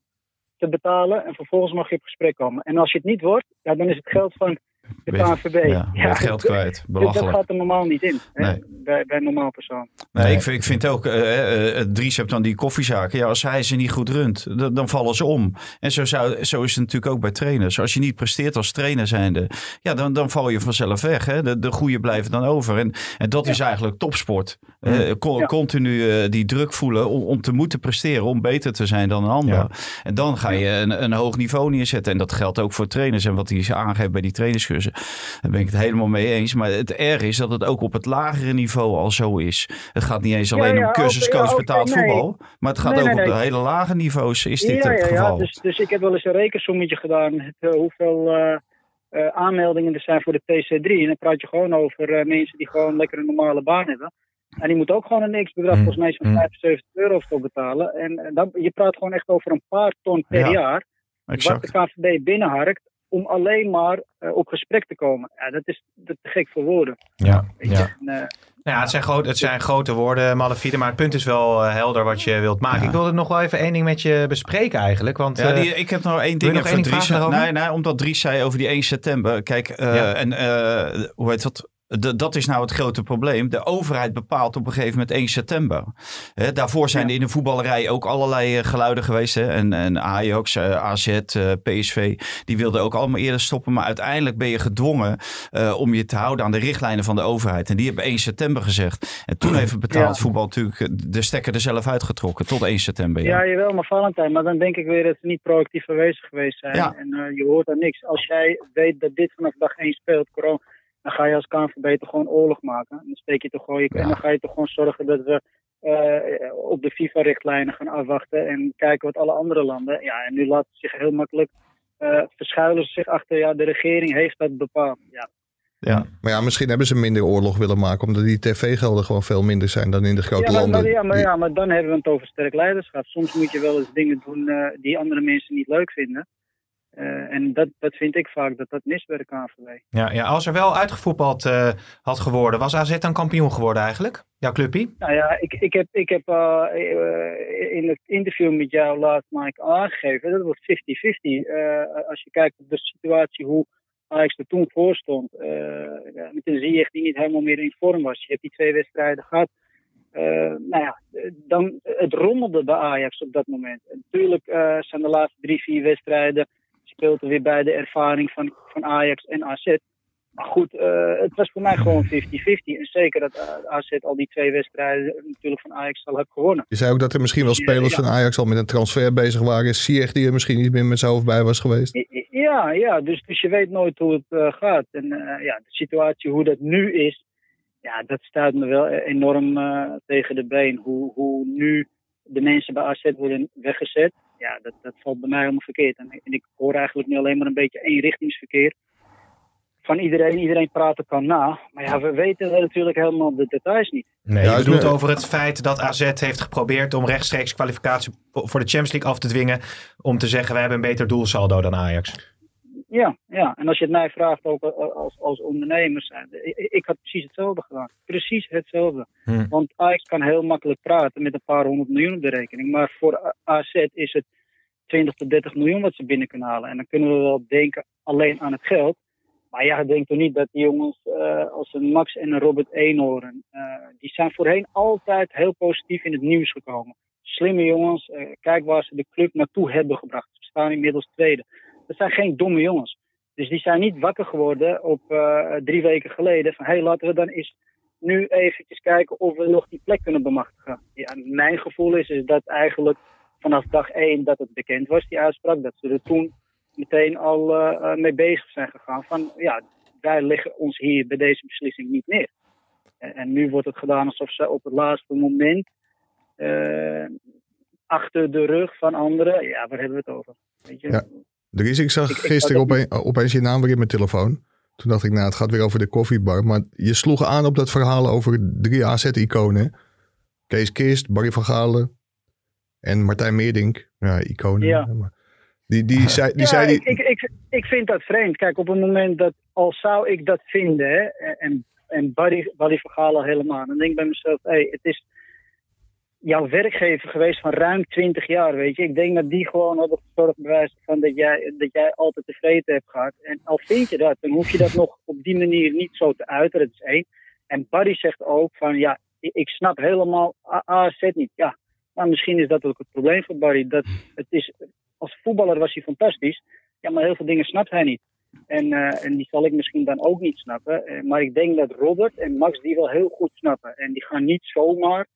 Speaker 7: te betalen en vervolgens mag je op gesprek komen. En als je het niet wordt, ja, dan is het geld van de
Speaker 5: Weet-
Speaker 7: KNVB.
Speaker 5: Ja, ja, geld <laughs>
Speaker 7: dat-
Speaker 5: kwijt. Belachelijk.
Speaker 7: Dat gaat er normaal niet in, hè,
Speaker 5: Nee.
Speaker 7: bij, bij een normaal persoon.
Speaker 5: Nee, ik, vind, ik vind ook, eh, eh, Dries hebt dan die koffiezaken. Ja, als hij ze niet goed runt, dan, dan vallen ze om. En zo, zou, zo is het natuurlijk ook bij trainers. Als je niet presteert als trainer zijnde, ja, dan, dan val je vanzelf weg. Hè? De, de goede blijven dan over. En, en dat is eigenlijk topsport. Eh,
Speaker 7: Ja.
Speaker 5: Continu eh, die druk voelen om, om te moeten presteren, om beter te zijn dan een ander.
Speaker 2: Ja.
Speaker 5: En dan ga je een, een hoog niveau neerzetten. En dat geldt ook voor trainers. En wat hij aangeeft bij die trainerscursussen, daar ben ik het helemaal mee eens. Maar het erg is dat het ook op het lagere niveau al zo is. Het gaat niet eens alleen
Speaker 7: ja,
Speaker 5: om cursuscoach betaald
Speaker 7: nee.
Speaker 5: voetbal. Maar het gaat
Speaker 7: Nee,
Speaker 5: ook
Speaker 7: nee,
Speaker 5: op de hele lage niveaus is dit het geval.
Speaker 7: Ja, dus, dus ik heb wel eens een rekensommetje gedaan. Het, eh, hoeveel eh, eh, aanmeldingen er zijn voor de PC3. En dan praat je gewoon over mensen die gewoon lekker een normale baan hebben. En die moeten ook gewoon een niks-bedrag,
Speaker 2: Mm,
Speaker 7: volgens mij zo'n
Speaker 2: mm.
Speaker 7: 75 euro voor betalen. En, en dan, je praat gewoon echt over een paar ton per
Speaker 5: Ja,
Speaker 7: jaar.
Speaker 5: Exact.
Speaker 7: Wat de KVB binnenharkt om alleen maar eh, op gesprek te komen. Ja, dat is, dat te gek voor woorden.
Speaker 2: Ja, ja.
Speaker 7: En, eh,
Speaker 2: Nou ja, het zijn, groot, het zijn grote woorden, Malafide, maar het punt is wel eh, helder wat je wilt maken.
Speaker 5: Ja.
Speaker 2: Ik wilde nog wel even één ding met je bespreken eigenlijk. Want,
Speaker 5: Ja,
Speaker 2: eh,
Speaker 5: die, ik heb nog één ding
Speaker 2: ding
Speaker 5: Dries. Nee, nee, omdat Dries zei over die 1 september. Kijk, eh,
Speaker 2: Ja.
Speaker 5: en eh, hoe heet dat? Dat is nou het grote probleem. De overheid bepaalt op een gegeven moment 1 september. Daarvoor zijn er in de voetballerij ook allerlei eh, geluiden geweest. Hè? En, en Ajax, eh, AZ, eh, PSV, die wilden ook allemaal eerder stoppen. Maar uiteindelijk ben je gedwongen om je te houden aan de richtlijnen van de overheid. En die hebben 1 september gezegd. En toen heeft het betaald
Speaker 7: Ja.
Speaker 5: voetbal natuurlijk de stekker er zelf uitgetrokken. Tot 1 september. Ja.
Speaker 7: Ja, jawel, maar Valentijn. Maar dan denk ik weer dat ze niet proactief aanwezig geweest zijn.
Speaker 5: Ja.
Speaker 7: En je hoort daar niks. Als jij weet dat dit vanaf dag 1 speelt, corona, dan ga je als KNVB toch gewoon oorlog maken. Dan steek je toch gewoon je, En dan ga je toch gewoon zorgen dat we eh, op de FIFA-richtlijnen gaan afwachten en kijken wat alle andere landen. Ja, en nu laten ze zich heel makkelijk eh, verschuilen ze zich achter, ja, de regering heeft dat bepaald. Ja,
Speaker 5: Ja.
Speaker 4: Maar ja, misschien hebben ze minder oorlog willen maken. Omdat die tv-gelden gewoon veel minder zijn dan in de grote
Speaker 7: ja, maar,
Speaker 4: landen.
Speaker 7: maar- ja, maar,
Speaker 4: Die-
Speaker 7: ja, maar dan hebben we het over sterk leiderschap. Soms moet je wel eens dingen doen eh, die andere mensen niet leuk vinden. Eh, en dat, dat vind ik vaak dat dat mist bij de KNVB.
Speaker 2: Ja, ja, als er wel uitgevoetbald eh, had geworden, was AZ dan kampioen geworden eigenlijk? Jouw clubpie?
Speaker 7: Nou ja, ik, ik heb, ik heb eh, in het interview met jou laatst Mike aangegeven, dat wordt 50-50. Eh, als je kijkt op de situatie hoe Ajax er toen voor stond, ja, met een Ziyech die niet helemaal meer in vorm was. Je hebt die twee wedstrijden gehad. Eh, nou ja, dan, het rommelde bij Ajax op dat moment. En natuurlijk zijn de laatste drie, vier wedstrijden speelt er weer bij de ervaring van, van Ajax en AZ. Maar goed, eh, het was voor mij gewoon 50-50. En zeker dat eh, AZ al die twee wedstrijden natuurlijk van Ajax al heeft gewonnen.
Speaker 4: Je zei ook dat er misschien wel spelers
Speaker 7: ja.
Speaker 4: van Ajax al met een transfer bezig waren. Sieg die er misschien niet meer met zijn hoofd bij was geweest.
Speaker 7: Ja, ja dus, dus je weet nooit hoe het eh, gaat. En ja, de situatie hoe dat nu is, ja, dat staat me wel enorm eh, tegen de been. Hoe, hoe nu de mensen bij AZ worden weggezet, ja, dat, dat valt bij mij helemaal verkeerd. En, en ik hoor eigenlijk nu alleen maar een beetje eenrichtingsverkeer van iedereen. Iedereen praat er kan na. Maar ja, we weten natuurlijk helemaal de details niet.
Speaker 2: Nee, je bedoelt over het feit dat AZ heeft geprobeerd om rechtstreeks kwalificatie voor de Champions League af te dwingen. Om te zeggen, wij hebben een beter doelsaldo dan Ajax.
Speaker 7: Ja, ja, en als je het mij vraagt ook als, als ondernemer zijn. Ik, had precies hetzelfde gedaan. Precies hetzelfde.
Speaker 2: Hm.
Speaker 7: Want Ajax kan heel makkelijk praten met een paar honderd miljoen op de rekening. Maar voor AZ is het 20 tot 30 miljoen wat ze binnen kunnen halen. En dan kunnen we wel denken alleen aan het geld. Maar ja, denk toch niet dat die jongens eh, als een Max en een Robert Eenhoorn... eh, die zijn voorheen altijd heel positief in het nieuws gekomen. Slimme jongens, eh, kijk waar ze de club naartoe hebben gebracht. Ze staan inmiddels tweede. Dat zijn geen domme jongens. Dus die zijn niet wakker geworden op eh, drie weken geleden. Van hé, hey, laten we dan eens nu eventjes kijken of we nog die plek kunnen bemachtigen. Ja, mijn gevoel is, is dat eigenlijk vanaf dag één dat het bekend was, die uitspraak. Dat ze er toen meteen al eh, eh, mee bezig zijn gegaan. Van ja, wij leggen ons hier bij deze beslissing niet neer. En, en nu wordt het gedaan alsof ze op het laatste moment achter de rug van anderen. Ja, waar hebben we het over? Weet je?
Speaker 4: Ja. Dries, ik zag
Speaker 7: Ik- ik
Speaker 4: gisteren
Speaker 7: had
Speaker 4: opeen- opeens je naam weer in mijn telefoon. Toen dacht ik, nou, het gaat weer over de koffiebar. Maar je sloeg aan op dat verhaal over drie AZ-iconen. Kees Kist, Barry van Galen en Martijn Meerdink. Ja, iconen.
Speaker 7: Ja.
Speaker 4: Maar die, die zei, die
Speaker 7: ja,
Speaker 4: zei die,
Speaker 7: ik, ik, ik, ik vind dat vreemd. Kijk, op het moment dat, al zou ik dat vinden, hè, en, en Barry, Barry Vergalen helemaal, dan denk ik bij mezelf, hey, het is jouw werkgever geweest van ruim 20 jaar, weet je. Ik denk dat die gewoon hebben gezorgd bewijs van dat jij, dat jij altijd tevreden hebt gehad. En al vind je dat, dan hoef je dat nog op die manier niet zo te uiten, dat is één. En Barry zegt ook van, ja, ik snap helemaal AZ niet. Ja, maar misschien is dat ook het probleem voor Barry. Dat het is, als voetballer was hij fantastisch. Ja, maar heel veel dingen snapt hij niet. En, eh, en die zal ik misschien dan ook niet snappen. Eh, maar ik denk dat Robert en Max die wel heel goed snappen. En die gaan niet zomaar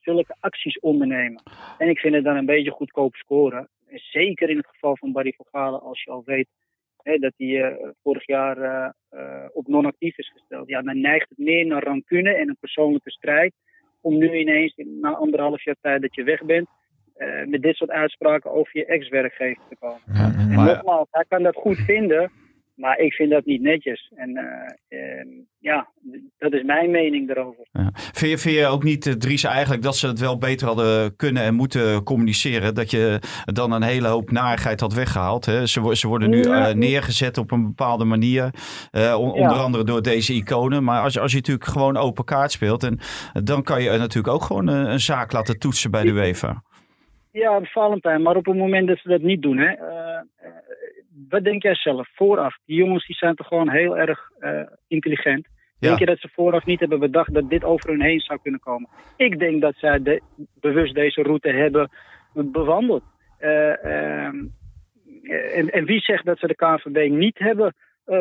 Speaker 7: zulke acties ondernemen. En ik vind het dan een beetje goedkoop scoren. En zeker in het geval van Barry van Galen, als je al weet hè, dat hij eh, vorig jaar eh, eh, op non-actief is gesteld. Ja, dan neigt het meer naar rancune en een persoonlijke strijd. Om nu ineens, na anderhalf jaar tijd dat je weg bent, met dit soort uitspraken over je ex-werkgever te komen. En
Speaker 5: Maar-
Speaker 7: nogmaals, hij kan dat goed vinden, maar ik vind dat niet netjes. En eh, eh, ja, dat is mijn mening daarover.
Speaker 5: Ja. Vind, je, vind je ook niet, eh, Dries, eigenlijk dat ze het wel beter hadden kunnen en moeten communiceren? Dat je dan een hele hoop narigheid had weggehaald. Hè? Ze, ze worden nu
Speaker 7: Ja.
Speaker 5: eh, neergezet op een bepaalde manier.
Speaker 7: Ja.
Speaker 5: Onder andere door deze iconen. Maar als, je- als je natuurlijk gewoon open kaart speelt, en, dan kan je natuurlijk ook gewoon een, een zaak laten toetsen bij de UEFA.
Speaker 7: Ja, Valentijn, maar op het moment dat ze dat niet doen, hè, wat denk jij zelf vooraf? Die jongens die zijn toch gewoon heel erg eh, intelligent. Denk je dat ze vooraf niet hebben bedacht dat dit over hun heen zou kunnen komen? Ik denk dat zij de, bewust deze route hebben bewandeld. Uh, en, en, wie zegt dat ze de KNVB niet hebben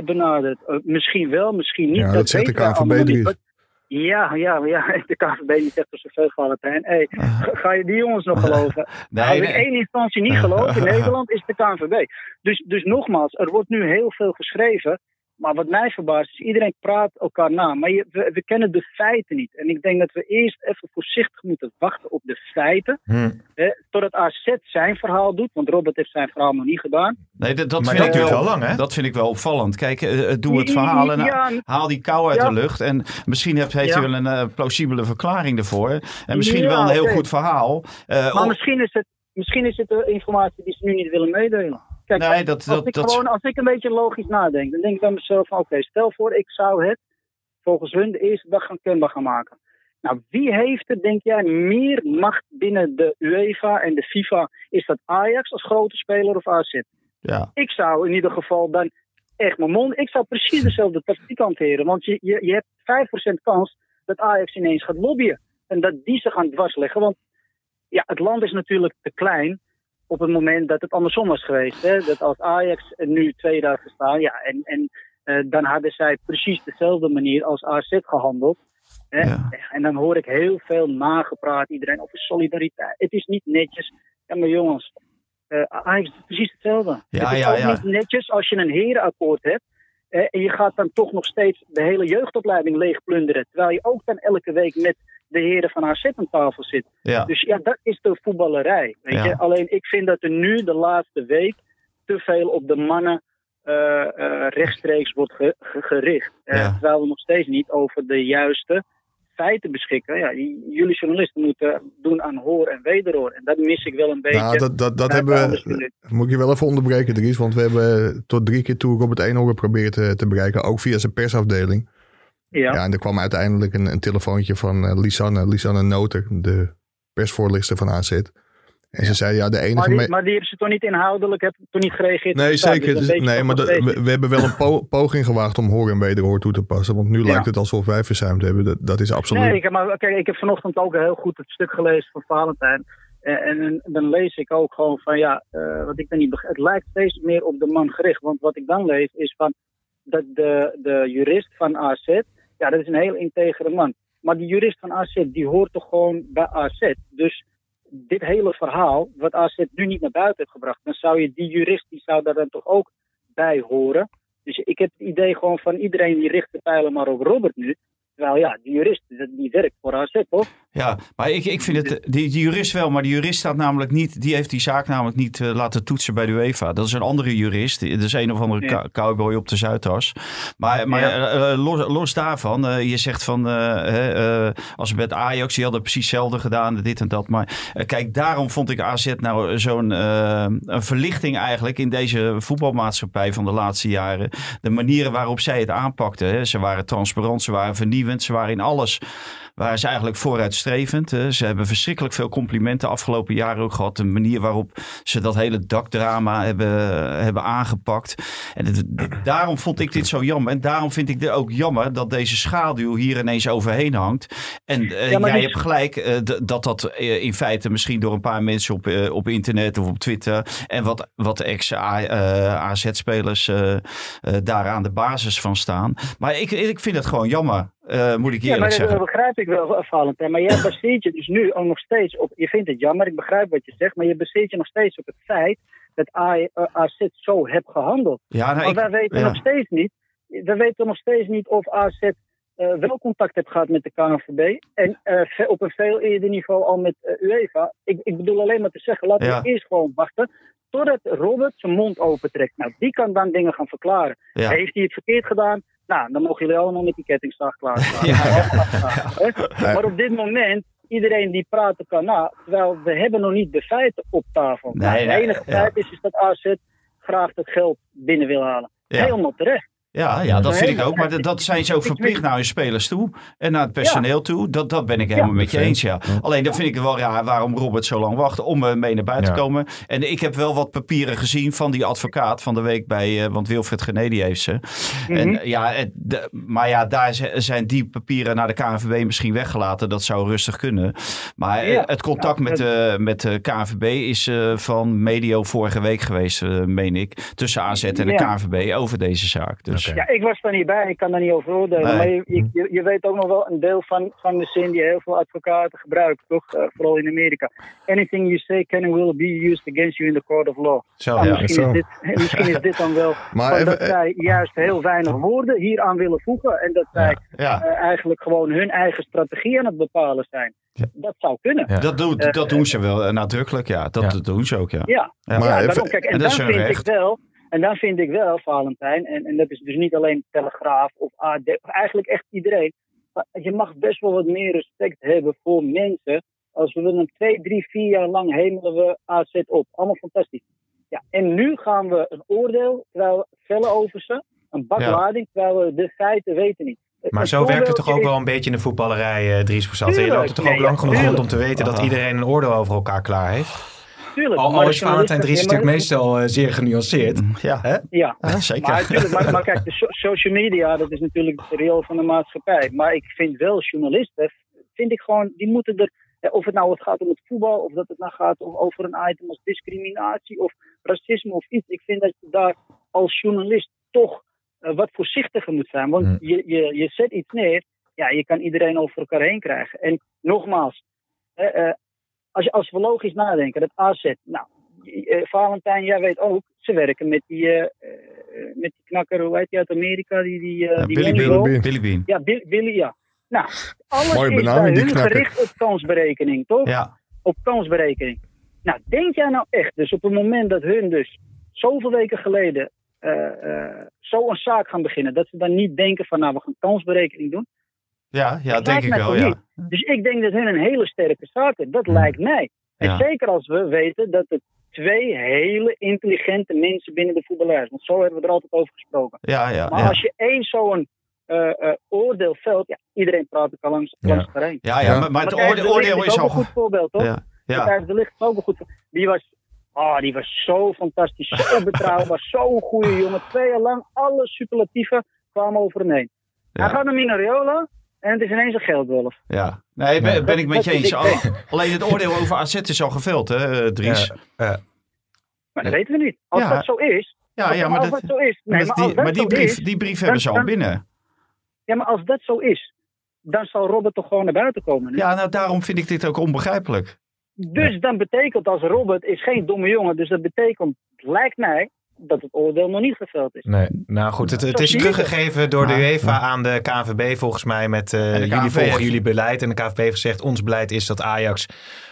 Speaker 7: benaderd? Misschien wel, misschien niet.
Speaker 4: Ja, dat, dat zegt de KNVB niet.
Speaker 7: Ja, ja, ja, <laughs> de KVB niet zegt er zoveel Valentijn. Hey, ga je die jongens nog <laughs> geloven? nee, Als ik nee. één instantie niet <laughs> geloof in Nederland is de KNVB. Dus, dus nogmaals, er wordt nu heel veel geschreven. Maar wat mij verbaast is, iedereen praat elkaar na. Maar je, we, we, kennen de feiten niet. En ik denk dat we eerst even voorzichtig moeten wachten op de feiten. Hmm. Hè, totdat AZ zijn verhaal doet. Want Robert heeft zijn verhaal nog niet gedaan.
Speaker 5: Nee, dat, dat vind ik wel, wel lang, hè? Dat vind ik wel opvallend. Kijk, uh, doe het verhaal en ja, haal die kou uit ja. de lucht. En misschien heeft, heeft ja. hij wel een uh, plausibele verklaring ervoor. En misschien wel een heel goed verhaal.
Speaker 7: Uh, maar misschien is, het, misschien is het de informatie die ze nu niet willen meedelen. Kijk,
Speaker 5: nee, dat,
Speaker 7: als,
Speaker 5: dat,
Speaker 7: ik
Speaker 5: dat...
Speaker 7: gewoon, als ik een beetje logisch nadenk, dan denk ik bij mezelf van oké, okay, stel voor ik zou het volgens hun de eerste dag gaan kenbaar gaan maken. Nou, wie heeft er, denk jij, meer macht binnen de UEFA en de FIFA? Is dat Ajax als grote speler of AZ?
Speaker 5: Ja.
Speaker 7: Ik zou in ieder geval dan echt mijn mond... Ik zou precies dezelfde tactiek hanteren. Want je, je, je hebt 5% kans dat Ajax ineens gaat lobbyen. En dat die ze gaan dwarsleggen. Want ja, het land is natuurlijk te klein op het moment dat het andersom was geweest. Hè? Dat als Ajax nu tweede had gestaan, ja, en, en uh, dan hadden zij precies dezelfde manier als AZ gehandeld. Hè? Ja. En dan hoor ik heel veel nagepraat, iedereen over solidariteit. Het is niet netjes. Ja, maar jongens, uh, Ajax is precies hetzelfde.
Speaker 5: Ja,
Speaker 7: het is
Speaker 5: ja,
Speaker 7: ook
Speaker 5: ja.
Speaker 7: niet netjes als je een herenakkoord hebt. Uh, en je gaat dan toch nog steeds de hele jeugdopleiding leegplunderen. Terwijl je ook dan elke week met de heren van AZ aan tafel zit.
Speaker 5: Ja.
Speaker 7: Dus ja, dat is de voetballerij. Weet
Speaker 5: Ja.
Speaker 7: je? Alleen ik vind dat er nu de laatste week te veel op de mannen uh, uh, rechtstreeks wordt ge ge gericht. Uh,
Speaker 5: Ja.
Speaker 7: Terwijl we nog steeds niet over de juiste feiten beschikken. Ja, jullie journalisten moeten doen aan hoor en wederhoor. En dat mis ik wel een beetje.
Speaker 4: Nou, dat, dat, dat hebben we, moet ik je wel even onderbreken, Dries. Want we hebben tot drie keer toe Robert Eenhoorn geprobeerd te, te bereiken. Ook via zijn persafdeling.
Speaker 7: Ja.
Speaker 4: Ja, en er kwam uiteindelijk een, een telefoontje van eh, Lisanne, Lisanne Noter, de persvoorlichter van AZ. En ze zei, ja, de enige...
Speaker 7: maar, die, maar die hebben ze toch niet inhoudelijk, hebben toch niet gereageerd?
Speaker 4: Nee, zeker.
Speaker 7: Dus
Speaker 4: nee, maar we, we hebben wel een po- <laughs> poging gewaagd om hoor en wederhoor toe te passen. Want nu
Speaker 7: Ja.
Speaker 4: lijkt het alsof wij verzuimd hebben. Dat, dat is absoluut...
Speaker 7: Nee, ik heb, maar, kijk, ik heb vanochtend ook heel goed het stuk gelezen van Valentijn. En, en dan lees ik ook gewoon van ja, uh, wat ik dan niet begrijp. Het lijkt steeds meer op de man gericht. Want wat ik dan lees is van dat de, de jurist van AZ, ja, dat is een heel integere man. Maar die jurist van AZ, die hoort toch gewoon bij AZ. Dus dit hele verhaal, wat AZ nu niet naar buiten heeft gebracht, dan zou je die jurist, die zou daar dan toch ook bij horen. Dus ik heb het idee gewoon van iedereen die richt de pijlen maar op Robert nu. Terwijl ja, die jurist die werkt voor AZ, toch?
Speaker 5: Ja, maar ik, ik vind het, die, die jurist wel, maar die jurist staat namelijk niet, die heeft die zaak namelijk niet uh, laten toetsen bij de UEFA. Dat is een andere jurist, dat is een of andere
Speaker 7: Ja.
Speaker 5: cowboy op de Zuidas. Maar, maar
Speaker 7: Ja.
Speaker 5: uh, los, los daarvan, uh, je zegt van, als met Ajax, die hadden precies hetzelfde gedaan, dit en dat. Maar kijk, daarom vond ik AZ nou zo'n een verlichting eigenlijk in deze voetbalmaatschappij van de laatste jaren. De manieren waarop zij het aanpakten. Hè. Ze waren transparant, ze waren vernieuwend, ze waren in alles waren ze eigenlijk vooruitstrevend. Hè. Ze hebben verschrikkelijk veel complimenten afgelopen jaren ook gehad. De manier waarop ze dat hele dakdrama hebben, hebben aangepakt. En het, daarom vond ik dit zo jammer. En daarom vind ik het ook jammer dat deze schaduw hier ineens overheen hangt. En uh, ja, jij die... hebt gelijk uh, dat dat uh, in feite misschien door een paar mensen op, op internet of op Twitter en wat, wat ex-AZ-spelers daar aan de basis van staan. Maar ik, ik vind het gewoon jammer. Uh, moet ik eerlijk
Speaker 7: ja, maar
Speaker 5: zeggen.
Speaker 7: dat begrijp ik wel, Valentijn. Maar jij baseert je dus nu ook nog steeds op... Je vindt het jammer, ik begrijp wat je zegt... maar je baseert je nog steeds op het feit dat AZ zo heeft gehandeld.
Speaker 5: Ja, nou,
Speaker 7: maar
Speaker 5: ik,
Speaker 7: wij weten
Speaker 5: ja.
Speaker 7: nog steeds niet... We weten nog steeds niet of AZ uh, wel contact heeft gehad met de KNVB. En uh, op een veel eerder niveau al met UEFA. Ik, ik bedoel alleen maar te zeggen, laten
Speaker 5: Ja.
Speaker 7: we eerst gewoon wachten... totdat Robert zijn mond opentrekt. Nou, die kan dan dingen gaan verklaren.
Speaker 5: Ja.
Speaker 7: Heeft hij het verkeerd gedaan? Nou, dan mogen jullie allemaal met die kettingzaag klaarstaan. <laughs> <laughs>
Speaker 5: Ja.
Speaker 7: Maar op dit moment, iedereen die praten kan na, terwijl we hebben nog niet de feiten op tafel.
Speaker 5: Nee,
Speaker 7: het
Speaker 5: nee,
Speaker 7: enige
Speaker 5: ja.
Speaker 7: feit is, is dat AZ graag het geld binnen wil halen.
Speaker 5: Ja.
Speaker 7: Helemaal terecht.
Speaker 5: Ja, ja, dat vind ik ook. Maar dat- dat zijn ze ook verplicht naar hun spelers toe. En naar het personeel toe. Dat, dat ben ik helemaal met je eens, ja. Alleen dan vind ik het wel raar waarom Robert zo lang wacht om eh, mee naar buiten te
Speaker 2: Ja.
Speaker 5: komen. En ik heb wel wat papieren gezien van die advocaat van de week bij, eh, want Wilfred Genedi heeft ze.
Speaker 7: Mhm.
Speaker 5: En ja, het, de- maar ja, daar zijn die papieren naar de KNVB misschien weggelaten. Dat zou rustig kunnen. Maar eh,
Speaker 7: Ja.
Speaker 5: het contact
Speaker 7: Ja,
Speaker 5: met, de, met de KNVB is eh, van medio vorige week geweest, eh, meen ik. Tussen AZ en de
Speaker 7: Ja.
Speaker 5: KNVB over deze zaak. Dus
Speaker 7: Ja, ik was daar niet bij, ik kan daar niet over oordelen.
Speaker 5: Nee.
Speaker 7: Maar je, je- je, weet ook nog wel een deel van, van de zin die heel veel advocaten gebruiken, toch? Eh, vooral in Amerika. Anything you say can and will be used against you in the court of law.
Speaker 2: Zo,
Speaker 7: Nou,
Speaker 2: ja.
Speaker 7: misschien,
Speaker 4: zo.
Speaker 7: is dit, <laughs> misschien is dit dan wel
Speaker 4: Maar even-
Speaker 7: dat zij juist heel weinig woorden hieraan willen voegen. En dat zij
Speaker 5: ja.
Speaker 7: eh, eigenlijk gewoon hun eigen strategie aan het bepalen zijn. Dat zou kunnen.
Speaker 2: Ja.
Speaker 5: Dat, doen,
Speaker 7: Eh,
Speaker 5: dat doen ze wel eh, nadrukkelijk, ja. Dat
Speaker 2: Ja.
Speaker 5: doen ze ook, ja.
Speaker 7: Ja,
Speaker 5: Ja.
Speaker 4: Maar
Speaker 7: ja
Speaker 4: even-
Speaker 7: daarom. Kijk, en,
Speaker 5: en dat
Speaker 7: dan
Speaker 5: is hun
Speaker 7: vind
Speaker 5: recht.
Speaker 7: ik wel, en dan vind ik wel, Valentijn, en, en dat is dus niet alleen Telegraaf of AD, of eigenlijk echt iedereen. maar Je mag best wel wat meer respect hebben voor mensen. Als we willen twee, drie, vier jaar lang hemelen we AZ op. Allemaal fantastisch. Ja, en nu gaan we een oordeel, terwijl we vellen over ze, een baklading, terwijl we de feiten weten niet.
Speaker 2: Maar zo werkt het toch ook
Speaker 7: is-
Speaker 2: wel een beetje in de voetballerij, eh Dries Boussat. Je loopt er toch ook lang genoeg rond om te weten dat iedereen een oordeel over elkaar klaar heeft.
Speaker 7: Tuurlijk,
Speaker 2: Al, al is Valentijn Dries natuurlijk meestal eh, zeer genuanceerd.
Speaker 5: Ja,
Speaker 2: Hè?
Speaker 7: Ja,
Speaker 5: Ja, zeker.
Speaker 7: Maar, <laughs> maar, maar kijk, de so- social media, dat is natuurlijk het riool van de maatschappij. Maar ik vind wel journalisten, vind ik gewoon, die moeten er, eh, of het nou het gaat om het voetbal, of dat het nou gaat om, over een item als discriminatie of racisme of iets. Ik vind dat je daar als journalist toch eh, wat voorzichtiger moet zijn. Want
Speaker 2: Hmm.
Speaker 7: je, je, je zet iets neer, ja, je kan iedereen over elkaar heen krijgen. En nogmaals, als, je, als we logisch nadenken, dat AZ, nou, eh, Valentijn, jij weet ook, ze werken met die, eh, eh, met die knakker, hoe heet die uit Amerika? Die, die, eh,
Speaker 5: Ja,
Speaker 7: die
Speaker 5: Billy. Bean. Billy Bean.
Speaker 7: Ja, Bill- Billy, ja. Nou, alles
Speaker 4: Mooie
Speaker 7: is bij hun gericht op kansberekening, toch?
Speaker 5: Ja,
Speaker 7: Op kansberekening. Nou, denk jij nou echt, dus op het moment dat hun dus zoveel weken geleden eh eh zo'n zaak gaan beginnen, dat ze dan niet denken van, nou, we gaan kansberekening doen.
Speaker 5: Ja, ja
Speaker 7: Dat
Speaker 5: denk ik wel, ja.
Speaker 7: Dus ik denk dat hun een hele sterke zaak hebben. Dat lijkt mij. En
Speaker 5: Ja.
Speaker 7: zeker als we weten dat het twee hele intelligente mensen binnen de voetballerij is. Want zo hebben we er altijd over gesproken.
Speaker 5: Ja, ja,
Speaker 7: Maar
Speaker 5: ja.
Speaker 7: als je één zo'n eh, eh, oordeel velt, ja, iedereen praat ook al langs,
Speaker 2: Ja.
Speaker 7: langs elkaar heen.
Speaker 5: Ja, ja,
Speaker 4: Ja.
Speaker 5: maar, maar het oordeel
Speaker 7: is
Speaker 5: is
Speaker 7: ook
Speaker 5: al...
Speaker 7: een goed voorbeeld, toch?
Speaker 5: Ja, ja.
Speaker 7: De Ligt is ook een goed voorbeeld. Die was, ah, die was zo fantastisch, zo <laughs> betrouwbaar, zo'n goede jongen. Twee jaar lang, alle superlatieven kwamen over hem heen.
Speaker 5: Ja.
Speaker 7: Hij gaat naar Minareola en het is ineens een geldwolf.
Speaker 5: Ja, nee, ben, ben ik met je eens. Alleen het oordeel over AZ is al geveld, hè, eh, Dries?
Speaker 2: Ja.
Speaker 7: Maar dat weten we niet. Als
Speaker 5: Ja.
Speaker 7: dat zo is,
Speaker 5: Ja, ja, maar,
Speaker 7: als
Speaker 5: dat,
Speaker 7: dat zo is, nee,
Speaker 5: maar die, maar die brief,
Speaker 7: is,
Speaker 5: die brief hebben ze al
Speaker 7: dan-
Speaker 5: binnen.
Speaker 7: ja, maar als dat zo is, dan zal Robert toch gewoon naar buiten komen. nu?
Speaker 5: Ja, nou daarom vind ik dit ook onbegrijpelijk.
Speaker 7: Dus dan betekent als Robert is geen domme jongen, dus dat betekent, lijkt mij, dat het oordeel nog niet geveld is.
Speaker 2: Nee, nou goed, het, het is teruggegeven door de
Speaker 5: Ja.
Speaker 2: UEFA aan de KNVB volgens mij met eh,
Speaker 5: En de
Speaker 2: jullie
Speaker 5: KNVB
Speaker 2: volgen jullie beleid. En de KNVB heeft gezegd, ons beleid is dat Ajax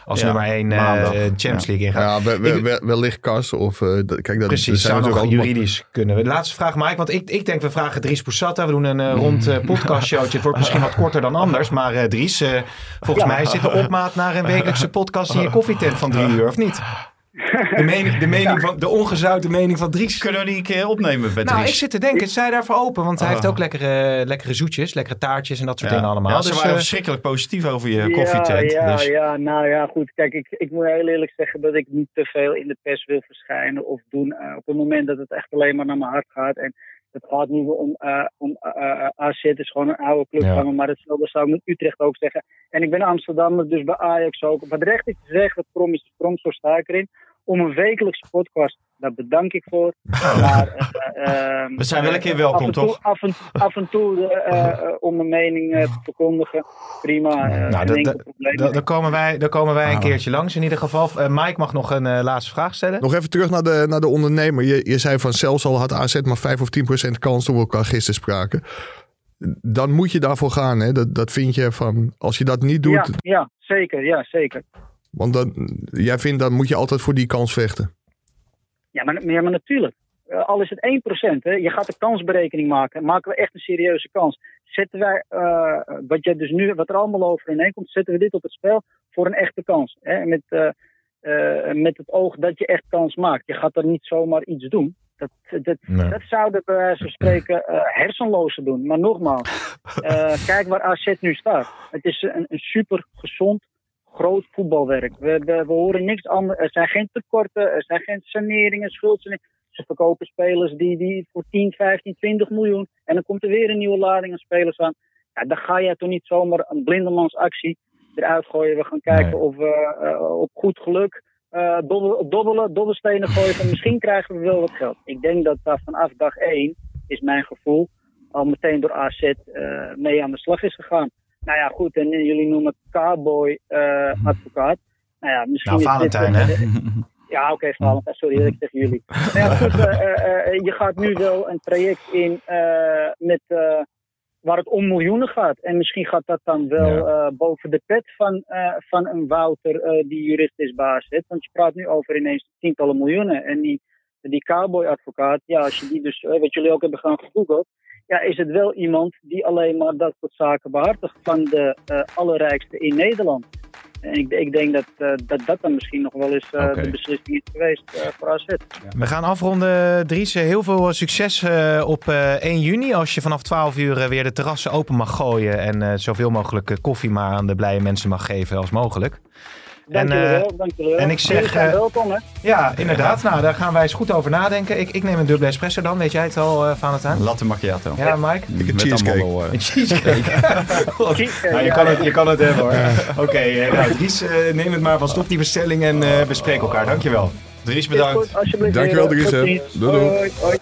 Speaker 2: als
Speaker 5: Ja,
Speaker 2: nummer 1
Speaker 5: maandag.
Speaker 2: Champions League ingaat.
Speaker 4: Ja, we, we,
Speaker 2: Ik-
Speaker 4: we- wellicht Kas of... eh, dat- kijk, dat,
Speaker 2: Precies,
Speaker 4: zijn
Speaker 2: zou nog juridisch kunnen. De laatste vraag, Mike. Want ik, ik denk, we vragen Dries Poussata. We doen een eh, rond eh, podcastshowtje. Het wordt misschien wat korter dan anders. Maar eh, Dries, eh, volgens mij zit de opmaat naar een wekelijkse podcast in je koffietent van drie uur, of niet? De mening, de, mening van, de ongezouten mening van Dries.
Speaker 5: Kunnen we die een keer opnemen met
Speaker 2: Nou, ik
Speaker 5: Dries?
Speaker 2: zit te denken, zij daarvoor open. Want hij
Speaker 5: Ah.
Speaker 2: heeft ook lekkere, lekkere zoetjes, lekkere taartjes en dat soort
Speaker 5: Ja.
Speaker 2: dingen allemaal.
Speaker 5: Ja, ze
Speaker 2: Dus,
Speaker 5: waren
Speaker 2: eh,
Speaker 5: verschrikkelijk positief over je koffietent.
Speaker 7: Ja, ja,
Speaker 5: dus.
Speaker 7: ja, nou ja, goed. Kijk, ik, ik moet heel eerlijk zeggen dat ik niet te veel in de pers wil verschijnen of doen. eh, op het moment dat het echt alleen maar naar mijn hart gaat. En het gaat niet om, eh, om AZ, het is gewoon een oude club
Speaker 2: Ja.
Speaker 7: van me. Maar hetzelfde zou ik met Utrecht ook zeggen. En ik ben Amsterdammer, dus bij Ajax ook. Wat recht is zeggen, het prom is prom, zo sta ik erin. Om een wekelijkse podcast, daar bedank ik voor. Maar, eh, <laughs> ehm,
Speaker 5: We zijn wel een keer
Speaker 7: eh,
Speaker 5: welkom,
Speaker 7: af en toe,
Speaker 5: toch?
Speaker 7: Af en, af en toe eh, om mijn mening te verkondigen. Prima,
Speaker 2: Nou, daar komen wij, daar komen wij een
Speaker 5: Ah.
Speaker 2: keertje langs in ieder geval. Mike mag nog een laatste vraag stellen.
Speaker 4: Nog even terug naar de, naar de ondernemer. Je, je zei van zelfs al had AZ maar 5 of 10 procent kans toen we elkaar gisteren spraken. Dan moet je daarvoor gaan. Hè? Dat, dat vind je van, als je dat niet doet,
Speaker 7: Ja, ja, zeker, ja, zeker.
Speaker 4: Want dan, jij vindt dan moet je altijd voor die kans vechten.
Speaker 7: Ja, maar, ja, maar natuurlijk. Eh, al is het 1%, hè, je gaat een kansberekening maken. Maken we echt een serieuze kans. Zetten wij, eh, wat, je dus nu, wat er allemaal overheen komt, zetten we dit op het spel voor een echte kans. Hè, met, eh, eh, met het oog dat je echt kans maakt. Je gaat er niet zomaar iets doen. Dat, dat,
Speaker 2: Nee.
Speaker 7: dat zouden bij wijze van spreken eh, hersenlozen doen. Maar nogmaals, eh, <laughs> kijk waar AZ nu staat. Het is een, een super gezond, groot voetbalwerk. We, we, we horen niks anders. Er zijn geen tekorten, er zijn geen saneringen, schuldsaneringen. Ze verkopen spelers die, die voor 10, 15, 20 miljoen. En dan komt er weer een nieuwe lading aan spelers aan. Ja, dan ga je toch niet zomaar een blindemansactie eruit gooien. We gaan kijken
Speaker 2: Nee.
Speaker 7: of we eh, op goed geluk dobbel, dobbelen, dobbelstenen gooien. <laughs> En misschien krijgen we wel wat geld. Ik denk dat daar vanaf dag 1, is mijn gevoel, al meteen door AZ eh, mee aan de slag is gegaan. Nou ja, goed. En jullie noemen Cowboy eh, advocaat. Nou ja, misschien
Speaker 2: Nou,
Speaker 7: dit,
Speaker 2: Valentijn, hè? <laughs>
Speaker 7: ja, oké, Valentijn. Sorry dat ik tegen jullie. Nou ja, goed, eh, eh, je gaat nu wel een traject in met, waar het om miljoenen gaat. En misschien gaat dat dan wel boven de pet van, van een Wouter die jurist is baas zit. Want je praat nu over ineens tientallen miljoenen. En die, die cowboy-advocaat, ja, als je die dus, wat jullie ook hebben gaan gegoogeld, ja, is het wel iemand die alleen maar dat soort zaken behartigt van de eh, allerrijkste in Nederland. En ik, ik denk dat, eh, dat dat dan misschien nog wel eens eh, de beslissing is geweest voor AZ.
Speaker 2: We gaan afronden, Dries. Heel veel succes op eh, 1 juni. Als je vanaf 12 uur weer de terrassen open mag gooien. En zoveel mogelijk koffie maar aan de blije mensen mag geven als mogelijk.
Speaker 7: Dank
Speaker 2: En,
Speaker 7: jullie
Speaker 2: eh,
Speaker 7: wel, dank wel.
Speaker 2: en ik zeg, eh,
Speaker 7: welkom, hè.
Speaker 2: Ja, inderdaad. Nou, daar gaan wij eens goed over nadenken. Ik, ik neem een dubbele espresso dan. Weet jij het al, eh Valentijn?
Speaker 5: Latte macchiato.
Speaker 2: Ja, Mike?
Speaker 4: Ik een
Speaker 5: Met
Speaker 4: cheesecake.
Speaker 5: amandel.
Speaker 2: Een <laughs> cheesecake. Nou, je, kan het, je kan het hebben hoor. <laughs> Oké, eh, nou, Dries, eh, neem het maar van. Stop die bestelling en eh bespreek elkaar. Dankjewel.
Speaker 5: Dries, bedankt.
Speaker 7: goed, alsjeblieft.
Speaker 4: Dankjewel. Dries. Doei, doei.
Speaker 7: Hoi, hoi.